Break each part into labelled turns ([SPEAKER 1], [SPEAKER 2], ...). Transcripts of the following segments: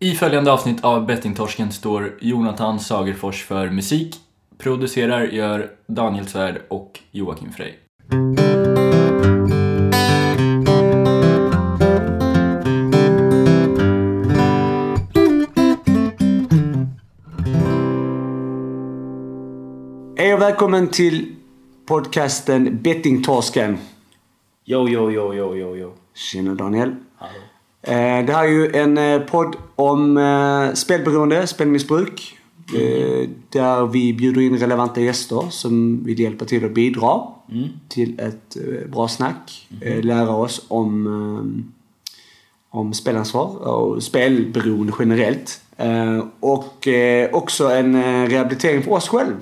[SPEAKER 1] I följande avsnitt av Bettingtorsken står Jonathan Sagerfors för musik. Producerar gör Daniel Svärd och Joakim Frey.
[SPEAKER 2] Hej och välkommen till podcasten Bettingtorsken.
[SPEAKER 1] Jo, jo, jo, jo, jo, jo.
[SPEAKER 2] Tjena Daniel.
[SPEAKER 1] Hallå.
[SPEAKER 2] Eh, Det här är ju en eh, podd om eh, spelberoende, spelmissbruk. Eh, Där vi bjuder in relevanta gäster som vill hjälpa till att bidra till ett bra snack. Eh, Lära oss om, om spelansvar och spelberoende generellt. Och också en eh, rehabilitering för oss själv.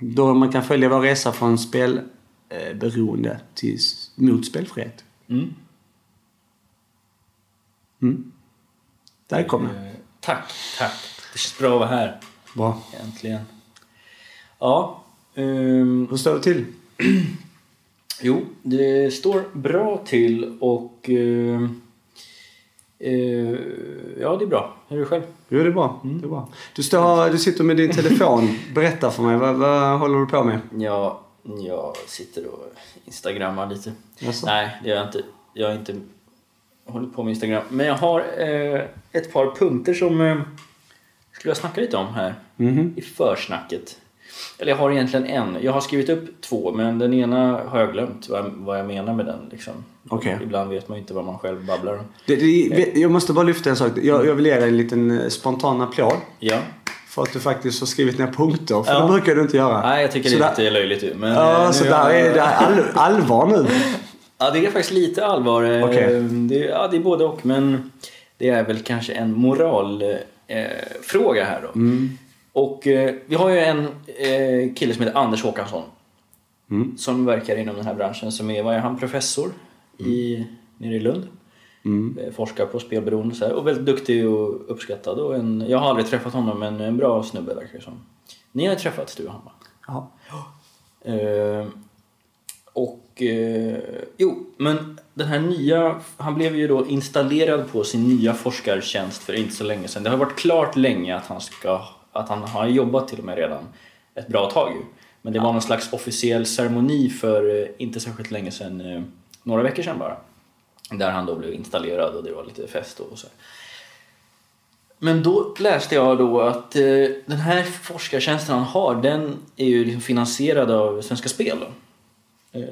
[SPEAKER 2] Då man kan följa vår resa från spelberoende till, mot spelfrihet.
[SPEAKER 1] Mm.
[SPEAKER 2] Välkomna.
[SPEAKER 1] Eh, tack, tack. Det känns bra att vara här.
[SPEAKER 2] Bra.
[SPEAKER 1] Äntligen. Ja. ehm,
[SPEAKER 2] Hur står det till?
[SPEAKER 1] Jo, det står bra till och... eh, eh, ja, det är bra. Hur är det själv?
[SPEAKER 2] Jo, det är bra. Det är bra. Du, står, du sitter med din telefon. Berätta för mig. Vad, vad håller du på med?
[SPEAKER 1] Ja, jag sitter och instagrammar lite.
[SPEAKER 2] Jaså?
[SPEAKER 1] Nej, det gör jag inte. Jag har inte hållit på med Instagram. Men jag har eh, ett par punkter som eh, skulle jag snacka lite om här
[SPEAKER 2] Mhm.
[SPEAKER 1] i försnacket. Eller jag har egentligen en. Jag har skrivit upp två, men den ena har jag glömt vad jag, vad jag menar med den. Liksom.
[SPEAKER 2] Okej.
[SPEAKER 1] Ibland vet man inte vad man själv babblar om.
[SPEAKER 2] Det, det, jag måste bara lyfta en sak. Jag, jag vill ge dig en liten eh, spontan applåd.
[SPEAKER 1] Ja.
[SPEAKER 2] För att du faktiskt har skrivit ner punkter. För
[SPEAKER 1] Ja.
[SPEAKER 2] det brukar du inte göra.
[SPEAKER 1] Nej, jag tycker
[SPEAKER 2] Så
[SPEAKER 1] det är lite löjligt. Men,
[SPEAKER 2] Ja,
[SPEAKER 1] eh,
[SPEAKER 2] så där är det all, allvar nu.
[SPEAKER 1] Ja, det är faktiskt lite allvar. Eh,
[SPEAKER 2] Okej.
[SPEAKER 1] Det, ja, det är både och, men det är väl kanske en moralfråga eh, fråga här då.
[SPEAKER 2] Mm.
[SPEAKER 1] Och eh, vi har ju en eh, kille som heter Anders Håkansson
[SPEAKER 2] Mm.
[SPEAKER 1] som verkar inom den här branschen som är, vad är han, professor i, nere i Lund.
[SPEAKER 2] Mm.
[SPEAKER 1] Eh, Forskar på spelberoende och så här, och väldigt duktig och uppskattad. Och en, jag har aldrig träffat honom men en bra snubbe verkar det som. Ni har ju träffats du och han va?
[SPEAKER 2] Ja.
[SPEAKER 1] Eh, och eh, jo, men den här nya, han blev ju då installerad på sin nya forskartjänst för inte så länge sedan. Det har varit klart länge att han ska, att han har jobbat till och med redan ett bra tag ju. Men det var någon slags officiell ceremoni för eh, inte särskilt länge sedan, eh, några veckor sedan bara. Där han då blev installerad och det var lite fest och så. Men då läste jag då att den här forskartjänsten han har, den är ju liksom finansierad av Svenska Spel. Då. Eh,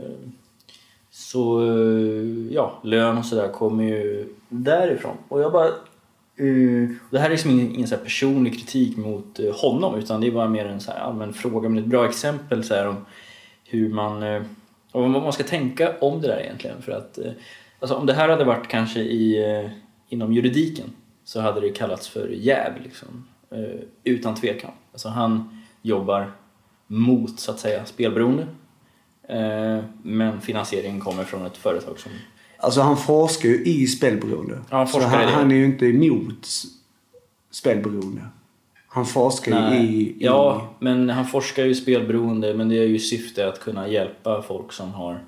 [SPEAKER 1] så eh, ja, lön och sådär kommer ju därifrån. Och jag bara... Eh, det här är liksom ingen, ingen så här personlig kritik mot honom utan det är bara mer en så här allmän fråga men ett bra exempel så här om hur man... Om vad man ska tänka om det där egentligen. För att alltså, om det här hade varit kanske i, inom juridiken så hade det kallats för jäv liksom. Utan tvekan. Alltså han jobbar mot så att säga spelberoende. Eh, men finansieringen kommer från ett företag som...
[SPEAKER 2] Alltså han forskar ju i spelberoende.
[SPEAKER 1] Ja, han
[SPEAKER 2] så
[SPEAKER 1] forskar
[SPEAKER 2] han,
[SPEAKER 1] i det.
[SPEAKER 2] han är ju inte emot spelberoende. Han forskar ju i, i...
[SPEAKER 1] Ja, men han forskar ju i spelberoende men det är ju syfte att kunna hjälpa folk som har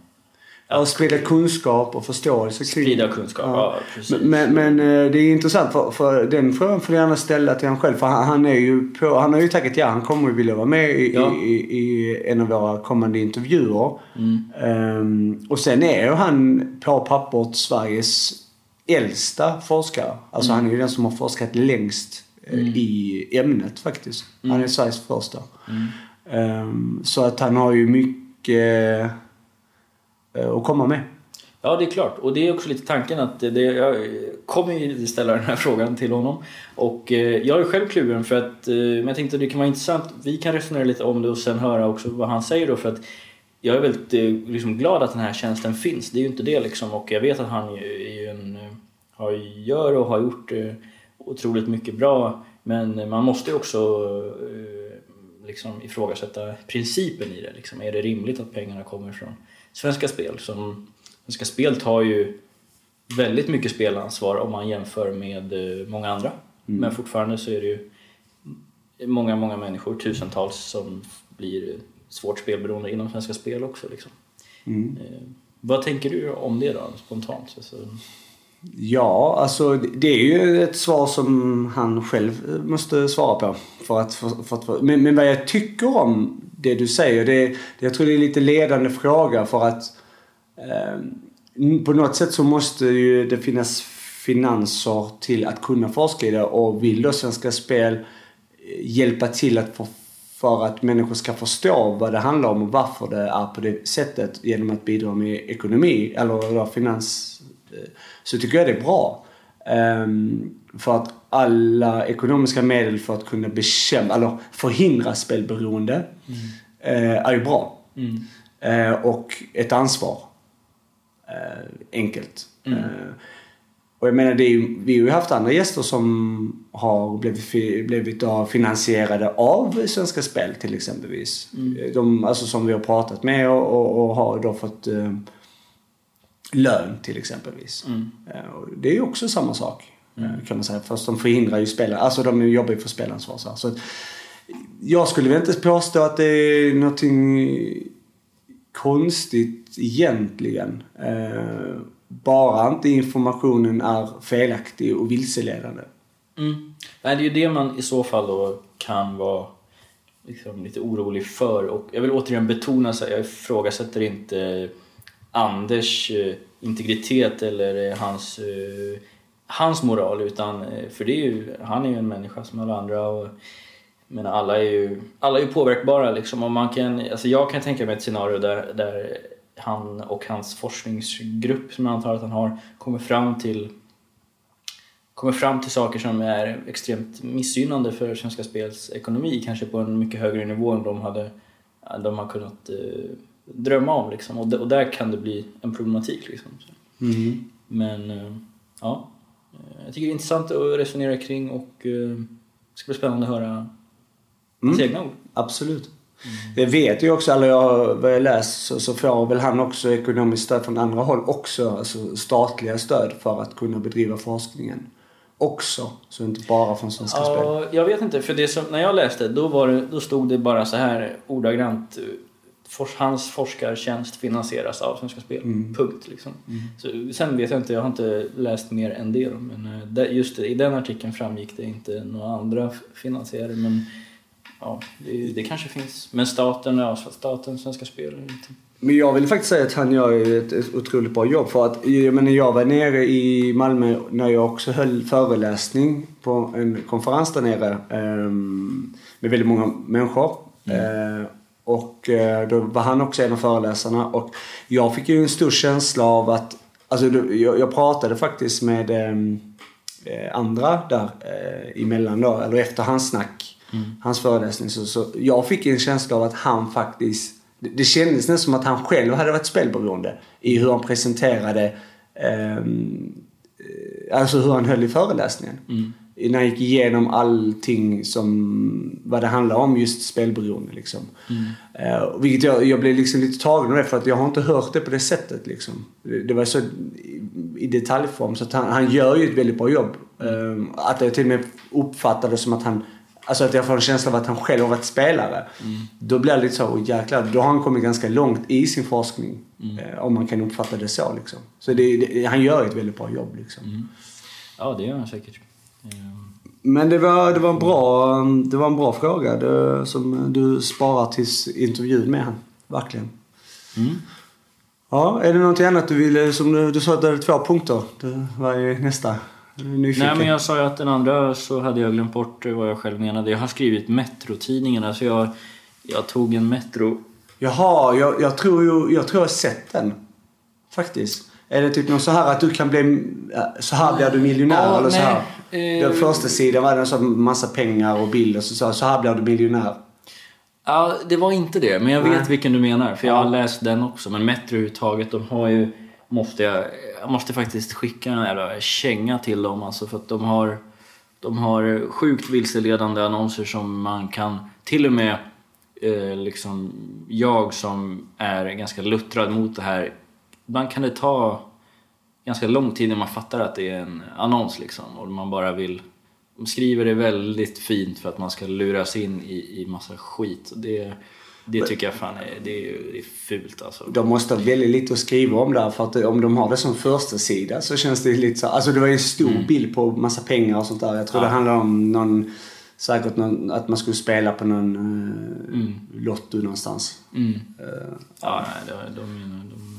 [SPEAKER 2] Ja, sprida kunskap och förståelse kring
[SPEAKER 1] sprida kunskap. Ja, precis.
[SPEAKER 2] Men, men eh, det är intressant för, för den frågan får du gärna ställa till honom själv. För han, han är ju på, han har ju tackat ja. Han kommer ju vilja vara med i,
[SPEAKER 1] Ja.
[SPEAKER 2] i, i en av våra kommande intervjuer.
[SPEAKER 1] Mm.
[SPEAKER 2] Ehm, och sen är ju han på pappret Sveriges äldsta forskare. Alltså
[SPEAKER 1] Mm.
[SPEAKER 2] han är ju den som har forskat längst eh, i ämnet faktiskt.
[SPEAKER 1] Mm.
[SPEAKER 2] Han är Sveriges första. Ehm, så att han har ju mycket Eh, att komma med.
[SPEAKER 1] Ja, det är klart. Och det är också lite tanken att det, jag kommer ju ställa den här frågan till honom. Och eh, jag är själv kluven för att, eh, men jag tänkte att det kan vara intressant. Vi kan resonera lite om det och sen höra också vad han säger då för att jag är väldigt eh, liksom glad att den här tjänsten finns. Det är ju inte det liksom och jag vet att han är ju en, eh, har, gör och har gjort eh, otroligt mycket bra. Men man måste ju också eh, liksom ifrågasätta principen i det. Liksom. Är det rimligt att pengarna kommer från Svenska Spel? Som, Svenska Spel tar ju väldigt mycket spelansvar om man jämför med eh, många andra. Men fortfarande så är det ju många, många människor, tusentals, som blir svårt spelberoende inom Svenska Spel också. Liksom.
[SPEAKER 2] Mm.
[SPEAKER 1] Eh, vad tänker du om det då, spontant? Alltså,
[SPEAKER 2] Ja, alltså det är ju ett svar som han själv måste svara på. För att, för, för att, men, men vad jag tycker om det du säger, det, det, jag tror det är lite ledande fråga för att eh, på något sätt så måste ju det finnas finanser till att kunna forska i det och vill då Svenska Spel eh, hjälpa till att få, för att människor ska förstå vad det handlar om och varför det är på det sättet genom att bidra med ekonomi eller finans eh, så tycker jag det är bra. Um, för att alla ekonomiska medel för att kunna bekämpa, eller förhindra spelberoende mm. är ju bra. Mm. Uh, och ett ansvar. Uh, enkelt. Mm. Och jag menar, det är ju, vi har ju haft andra gäster som har blivit, blivit finansierade av Svenska Spel till exempelvis. Mm. De, alltså som vi har pratat med och, och, och har då fått eh, lön till exempelvis. Mm. Eh, det är ju också samma sak mm. Kan man säga. Fast de förhindrar ju spelare, alltså de jobbar ju för spelansvar. Så, så jag skulle väl inte påstå att det är någonting konstigt egentligen. Eh, bara inte informationen är felaktig och vilseledande.
[SPEAKER 1] Mm. Nej, det är ju det man i så fall då kan vara liksom lite orolig för. Och jag vill återigen betona att jag ifrågasätter inte Anders eh, integritet eller eh, hans, eh, hans moral. Utan, för det är ju, han är ju en människa som alla andra. Och, men alla är ju, alla är ju påverkbara. Liksom. Och man kan, alltså jag kan tänka mig ett scenario där, där han och hans forskningsgrupp som jag antar att han har kommer fram till kommer fram till saker som är extremt missgynnande för Svenska Spels ekonomi, kanske på en mycket högre nivå än de hade de har kunnat eh, drömma om. Liksom. Och, och, där kan det bli en problematik. Liksom. Mm. Men eh, ja, jag tycker det är intressant att resonera kring och eh, det ska bli spännande att höra hans mm. egna ord.
[SPEAKER 2] Absolut. Mm. Jag vet ju också, eller jag, vad jag läst så, så får väl han också ekonomiskt stöd från andra håll också. Alltså statliga stöd för att kunna bedriva forskningen. Också, så inte bara från Svenska ja, Spel.
[SPEAKER 1] Jag vet inte, för det som, när jag läste då, var det, då stod det bara så här ordagrant hans forskartjänst finansieras av Svenska Spel. Mm. Punkt. Liksom. Mm. Så, sen vet jag inte, jag har inte läst mer än det. Men eh, just i den artikeln framgick det inte några andra finansiärer. Men ja, det, det, kanske finns. Men staten, ja, staten, Svenska Spel. Inte.
[SPEAKER 2] Men jag vill faktiskt säga att han gör ett otroligt bra jobb. För att, jag menar, jag var nere i Malmö när jag också höll föreläsning på en konferens där nere. Eh, med väldigt många människor. Mm. Och eh, då var han också en av föreläsarna. Och jag fick ju en stor känsla av att... Alltså jag, pratade faktiskt med ehm, eh, andra där eh, emellan då, eller efter hans snack. Mm. Hans föreläsning. Så, så jag fick en känsla av att han faktiskt... Det, det kändes nästan som att han själv hade varit spelberoende i hur han presenterade ehm, eh, Alltså hur han höll i föreläsningen. Mm när jag gick igenom allting som vad det handlar om just spelberoende. Liksom. Mm. Uh, vilket jag, jag blev liksom lite tagen av det för att jag har inte hört det på det sättet. Liksom. Det, det var så i, i detaljform så att han, han gör ju ett väldigt bra jobb. Uh, att jag till och med uppfattade det som att han Alltså att jag får en känsla av att han själv har varit spelare. Mm. Då blir det lite så, oh, jäklar, då har han kommit ganska långt i sin forskning. Mm. Uh, om man kan uppfatta det så liksom. Så det, det, han gör ett väldigt bra jobb liksom. Mm.
[SPEAKER 1] Ja, det gör han säkert.
[SPEAKER 2] Men det var, det var en bra, det var en bra fråga det, som du sparar tills intervjun med han. Verkligen. Mm. Ja, är det någonting annat du ville, som du, du sa att du hade två punkter. Det var ju nästa.
[SPEAKER 1] Nyfiken. Nej men jag sa ju att den andra så hade jag glömt bort vad jag själv menade. Jag har skrivit Metro-tidningen. Alltså jag, jag tog en Metro...
[SPEAKER 2] Jaha, jag, jag, tror ju, jag tror jag har sett den. Faktiskt. Är det typ något så här att du kan bli... Så här blir du miljonär ja, eller så här? Den eh, första sidan var det en sån massa pengar och bilder så sa så här blir du miljonär.
[SPEAKER 1] Ja, det var inte det. Men jag vet Nej. vilken du menar. För jag har läst den också. Men Metro överhuvudtaget, de har ju... Måste jag, jag måste faktiskt skicka en jävla känga till dem alltså. För att de har... De har sjukt vilseledande annonser som man kan... Till och med eh, liksom jag som är ganska luttrad mot det här. Ibland kan det ta ganska lång tid när man fattar att det är en annons liksom och man bara vill de skriver det väldigt fint för att man ska luras in i, i massa skit. Det, Det tycker jag fan är, det är, det är fult alltså.
[SPEAKER 2] De måste ha väldigt lite att skriva om där för att om de har det som första sida så känns det lite så Alltså det var ju en stor bild på massa pengar och sånt där. Jag tror
[SPEAKER 1] Mm. Ja.
[SPEAKER 2] det handlar om någon, säkert någon, att man skulle spela på någon uh, lotto någonstans.
[SPEAKER 1] Mm.
[SPEAKER 2] Eh,
[SPEAKER 1] Ja, nej, de, de, de, de,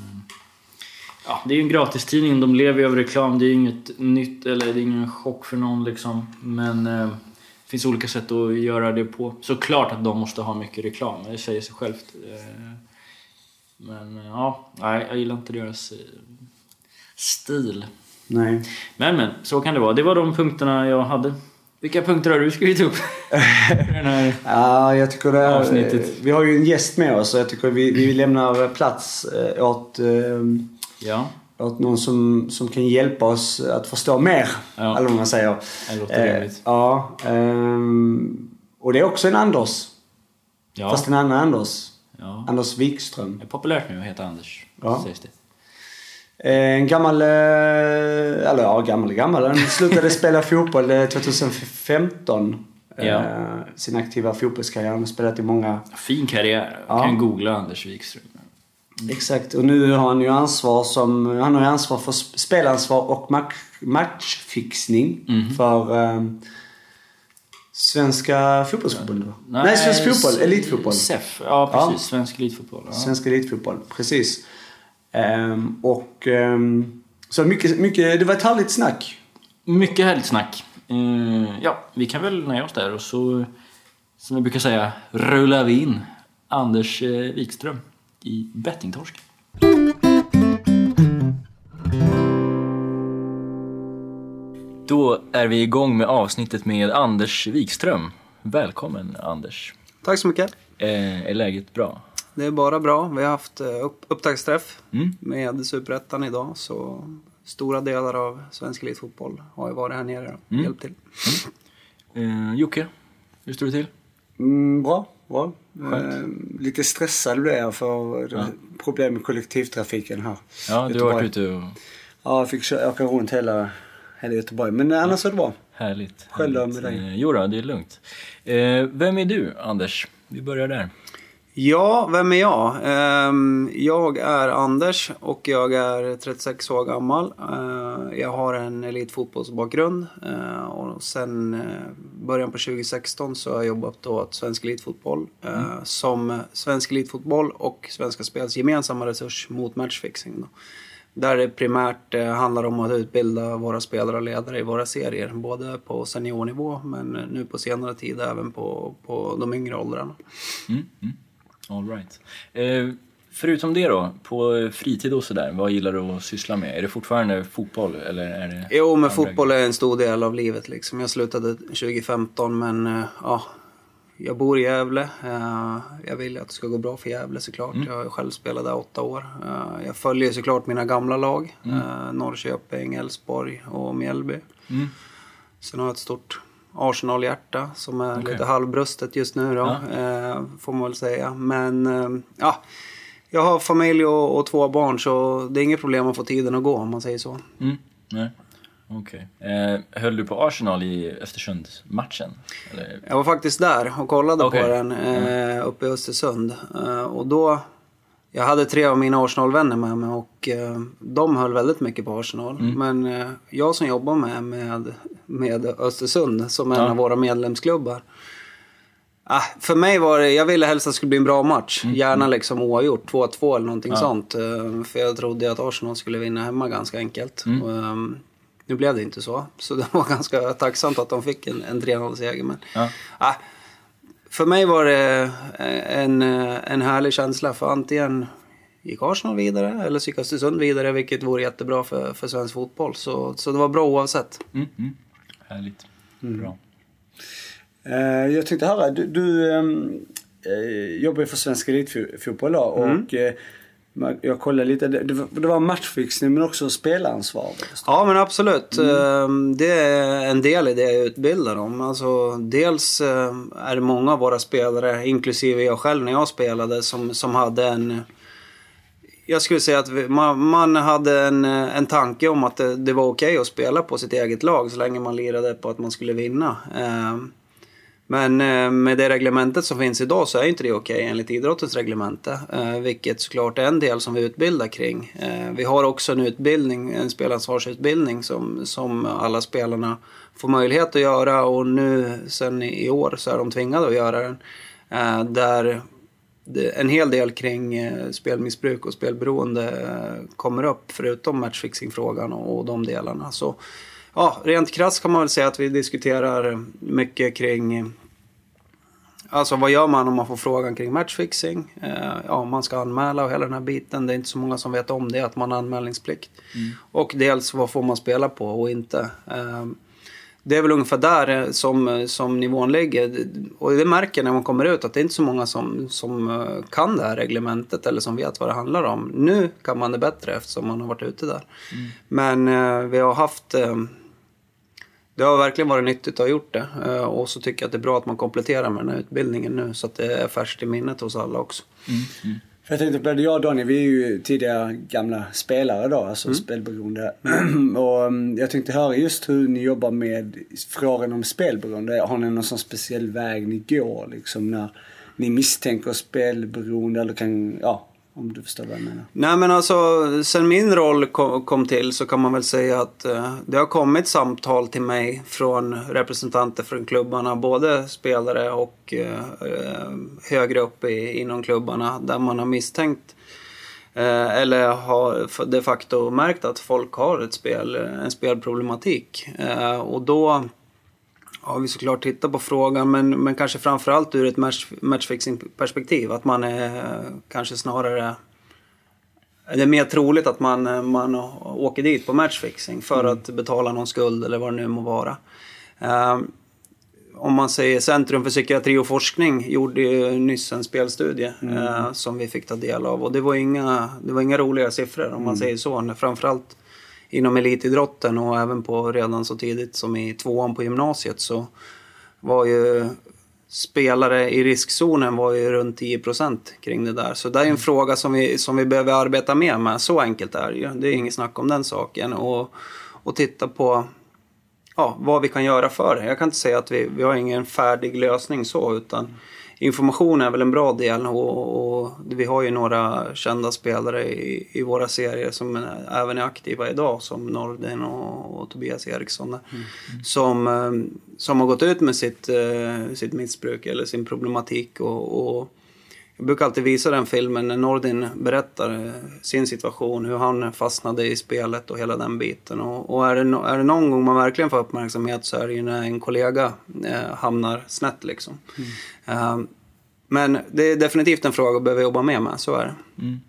[SPEAKER 1] ja, det är ju en gratistidning, de lever ju av reklam. Det är ju inget nytt, eller det är ingen chock för någon liksom. Men eh, det finns olika sätt att göra det på. Såklart att de måste ha mycket reklam, det säger sig självt. Eh, Men eh, ja, nej, jag gillar inte deras eh, stil.
[SPEAKER 2] nej.
[SPEAKER 1] Men men, så kan det vara. Det var de punkterna jag hade. Vilka punkter har du skrivit upp?
[SPEAKER 2] Ja, jag tycker det
[SPEAKER 1] Avsnittet.
[SPEAKER 2] Vi har ju en gäst med oss så jag tycker vi, vi lämnar plats eh, åt,
[SPEAKER 1] Ja,
[SPEAKER 2] åt någon som, som kan hjälpa oss att förstå mer.
[SPEAKER 1] Ja.
[SPEAKER 2] Eller vad man säger.
[SPEAKER 1] det låter
[SPEAKER 2] Eh, ja. ehm, och det är också en Anders.
[SPEAKER 1] Ja,
[SPEAKER 2] Fast en annan Anders.
[SPEAKER 1] ja.
[SPEAKER 2] Anders Wikström.
[SPEAKER 1] Det är populärt nu att heta Anders,
[SPEAKER 2] Ja.
[SPEAKER 1] sägs det.
[SPEAKER 2] Eh, En gammal, eh, eller ja gammal gammal. Han slutade spela fotboll eh, 2015.
[SPEAKER 1] Ja.
[SPEAKER 2] Eh, Sin aktiva fotbollskarriär. Han har spelat i många
[SPEAKER 1] Fin karriär.
[SPEAKER 2] Ja.
[SPEAKER 1] Kan googla Anders Wikström.
[SPEAKER 2] Exakt, och nu har han ju ansvar som, han har ju ansvar för sp- spelansvar och match, matchfixning
[SPEAKER 1] Mhm.
[SPEAKER 2] för eh, Svenska fotbollsförbundet va? Nej, Svensk fotboll, elitfotboll.
[SPEAKER 1] SEF, ja
[SPEAKER 2] Ja.
[SPEAKER 1] precis. Svensk elitfotboll. Ja.
[SPEAKER 2] Svensk elitfotboll, precis. Ehm, och ehm, så mycket, mycket, det var ett härligt snack.
[SPEAKER 1] Mycket härligt snack. Eh, ja, vi kan väl nöja oss där och så, som jag brukar säga, rullar vi in Anders eh, Wikström i bettingtorsk. Då är vi igång med avsnittet med Anders Wikström. Välkommen Anders.
[SPEAKER 3] Tack så mycket.
[SPEAKER 1] Eh, är läget bra?
[SPEAKER 3] Det är bara bra. Vi har haft eh, upp, upptaktsträff
[SPEAKER 1] Mm.
[SPEAKER 3] med Superettan idag. Så stora delar av svensk elitfotboll har ju varit här nere och
[SPEAKER 1] Mm.
[SPEAKER 3] hjälpt till.
[SPEAKER 1] Eh, Jocke, hur står det till?
[SPEAKER 2] Mm, bra, bra. Ehm, lite stressad blev jag för var problem med kollektivtrafiken här.
[SPEAKER 1] Ja, du har varit ute och...
[SPEAKER 2] Ja, jag fick åka runt hela, hela Göteborg. Men annars är det bra.
[SPEAKER 1] Härligt.
[SPEAKER 2] Själv
[SPEAKER 1] härligt.
[SPEAKER 2] med dig?
[SPEAKER 1] Eh, jo då, det är lugnt. Eh, vem är du, Anders? Vi börjar där.
[SPEAKER 3] Ja, vem är jag? Ehm, Jag är Anders och jag är 36 år gammal. Eh, Jag har en elitfotbollsbakgrund eh, och sen eh, början på 2016 så har jag jobbat då åt Svensk Elitfotboll eh, som Svensk Elitfotboll och Svenska Spels gemensamma resurs mot matchfixing. Då. Där det primärt handlar om att utbilda våra spelare och ledare i våra serier. Både på seniornivå men nu på senare tid även på, på de yngre åldrarna.
[SPEAKER 1] Mm, mm. All right. Eh, förutom det då, på fritid och sådär, vad gillar du att syssla med? Är det fortfarande fotboll eller är det...
[SPEAKER 3] Jo, men fotboll är en stor del av livet. Liksom. Jag slutade 2015, men eh, ja, jag bor i Gävle. Eh, jag vill att det ska gå bra för Gävle såklart. Jag har själv spelat där åtta år. Eh, jag följer såklart mina gamla lag. Eh, Norrköping, Elfsborg och Mjällby.
[SPEAKER 1] Mm.
[SPEAKER 3] Sen har jag ett stort Arsenal-hjärta som är
[SPEAKER 1] Okej.
[SPEAKER 3] lite halvbröstet just nu då,
[SPEAKER 1] Ja.
[SPEAKER 3] eh, får man väl säga. Men eh, ja, jag har familj och, och två barn så det är inget problem att få tiden att gå om man säger så.
[SPEAKER 1] Mm. Nej. Okej. Eh, höll du på Arsenal i Östersund-matchen? Eller?
[SPEAKER 3] Jag var faktiskt där och kollade
[SPEAKER 1] Okej.
[SPEAKER 3] på den eh, uppe i Östersund. Eh, och då, jag hade tre av mina Arsenal-vänner med mig och eh, de höll väldigt mycket på Arsenal.
[SPEAKER 1] Mm.
[SPEAKER 3] Men eh, jag som jobbar med, med, med Östersund som en
[SPEAKER 1] Ja.
[SPEAKER 3] av våra medlemsklubbar. Ah, för mig var det, jag ville helst att det skulle bli en bra match. Gärna liksom oavgjort, 2-2 eller någonting
[SPEAKER 1] Mm. Ja.
[SPEAKER 3] sånt. Eh, för jag trodde att Arsenal skulle vinna hemma ganska enkelt.
[SPEAKER 1] Mm.
[SPEAKER 3] Och, ehm, nu blev det inte så. Så det var ganska tacksamt att de fick en, en 3-0-seger. Men
[SPEAKER 1] Ja.
[SPEAKER 3] ah, för mig var det en, en härlig känsla. För antingen gick Arsenal vidare eller så gick Östersund vidare. Vilket vore jättebra för, för svensk fotboll. Så, så det var bra oavsett.
[SPEAKER 1] Mm, mm. Härligt. Bra.
[SPEAKER 2] Eh, jag tänkte höra, du, du ehm, eh, jobbar ju för Svensk Elitfotboll då, och eh, man- jag kollade lite, det, var- matchfixning men också spelansvar.
[SPEAKER 3] Ja men absolut. Ehm, Det är en del i det jag utbildar om. Alltså, dels ehm, är det många av våra spelare, inklusive jag själv när jag spelade, som, som hade en... Jag skulle säga att vi, man, man hade en, en tanke om att det, det var okej att spela på sitt eget lag så länge man lirade på att man skulle vinna. Men eh, med det reglementet som finns idag så är inte det okej okay, enligt idrottens reglemente. Eh, vilket såklart är en del som vi utbildar kring. Eh, vi har också en utbildning, en spelansvarsutbildning som, som alla spelarna får möjlighet att göra och nu sen i år så är de tvingade att göra den. Där en hel del kring spelmissbruk och spelberoende kommer upp förutom matchfixingfrågan och de delarna. Så ja, rent krasst kan man väl säga att vi diskuterar mycket kring Alltså vad gör man om man får frågan kring matchfixing? ja, man ska anmäla och hela den här biten. Det är inte så många som vet om det, att man har anmälningsplikt. Mm. Och dels vad får man spela på och inte det är väl ungefär där eh, som, eh, som nivån ligger. Och det märker när man kommer ut att det är inte så många som, som eh, kan det här reglementet eller som vet vad det handlar om. Nu kan man det bättre eftersom man har varit ute där. Mm. Men eh, vi har haft eh, det har verkligen varit nyttigt att ha gjort det. Eh, och så tycker jag att det är bra att man kompletterar med den här utbildningen nu så att det är färskt i minnet hos alla också. Mm.
[SPEAKER 2] Mm. För jag tänkte både jag och Daniel, vi är ju tidigare gamla spelare då, alltså mm. spelberoende. och mm, jag tänkte höra just hur ni jobbar med frågan om spelberoende. Har ni någon sån speciell väg ni går liksom när ni misstänker spelberoende eller kan, ja, om du förstår vad jag menar.
[SPEAKER 3] Nej men alltså, sen min roll kom, till så kan man väl säga att eh, det har kommit samtal till mig från representanter från klubbarna, både spelare och eh, eh, högre upp i, inom klubbarna, där man har misstänkt eller har de facto märkt att folk har ett spel, en spelproblematik. och då har vi såklart tittat på frågan men, men kanske framförallt ur ett match, matchfixing-perspektiv. Att man är kanske snarare... Det är mer troligt att man, man åker dit på matchfixing för mm. att betala någon skuld eller vad det nu må vara. Um, om man säger Centrum för psykiatri och forskning gjorde ju nyss en spelstudie mm. uh, som vi fick ta del av och det var inga, det var inga roliga siffror om man mm. säger så. Framförallt inom elitidrotten och även på redan så tidigt som i tvåan på gymnasiet så var ju spelare i riskzonen var ju runt 10% kring det där. Så det är en mm. fråga som vi, som vi behöver arbeta mer med. Så enkelt är det ju. Det är inget snack om den saken. Och, och titta på ja, vad vi kan göra för det. Jag kan inte säga att vi, vi har ingen färdig lösning så utan information är väl en bra del och, och, vi har ju några kända spelare i, i våra serier som även är aktiva idag som Nordin och, och Tobias Eriksson mm. Mm. Som, eh, som har gått ut med sitt, eh, sitt missbruk eller sin problematik och, och jag brukar alltid visa den filmen när Nordin berättar eh, sin situation, hur han fastnade i spelet och hela den biten. Och, och är, det no, är det någon gång man verkligen får uppmärksamhet så är det ju när en kollega eh, hamnar snett liksom. Mm. Uh, men det är definitivt en fråga att behöva jobba mer med, så är det. Mm.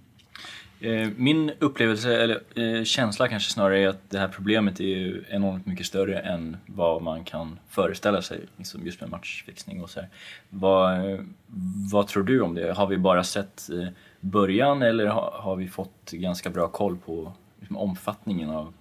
[SPEAKER 1] Eh, min upplevelse, eller eh, känsla kanske snarare, är att det här problemet är ju enormt mycket större än vad man kan föreställa sig liksom just med matchfixning och så här. Vad, vad tror du om det? Har vi bara sett eh, början eller har vi fått ganska bra koll på liksom, omfattningen av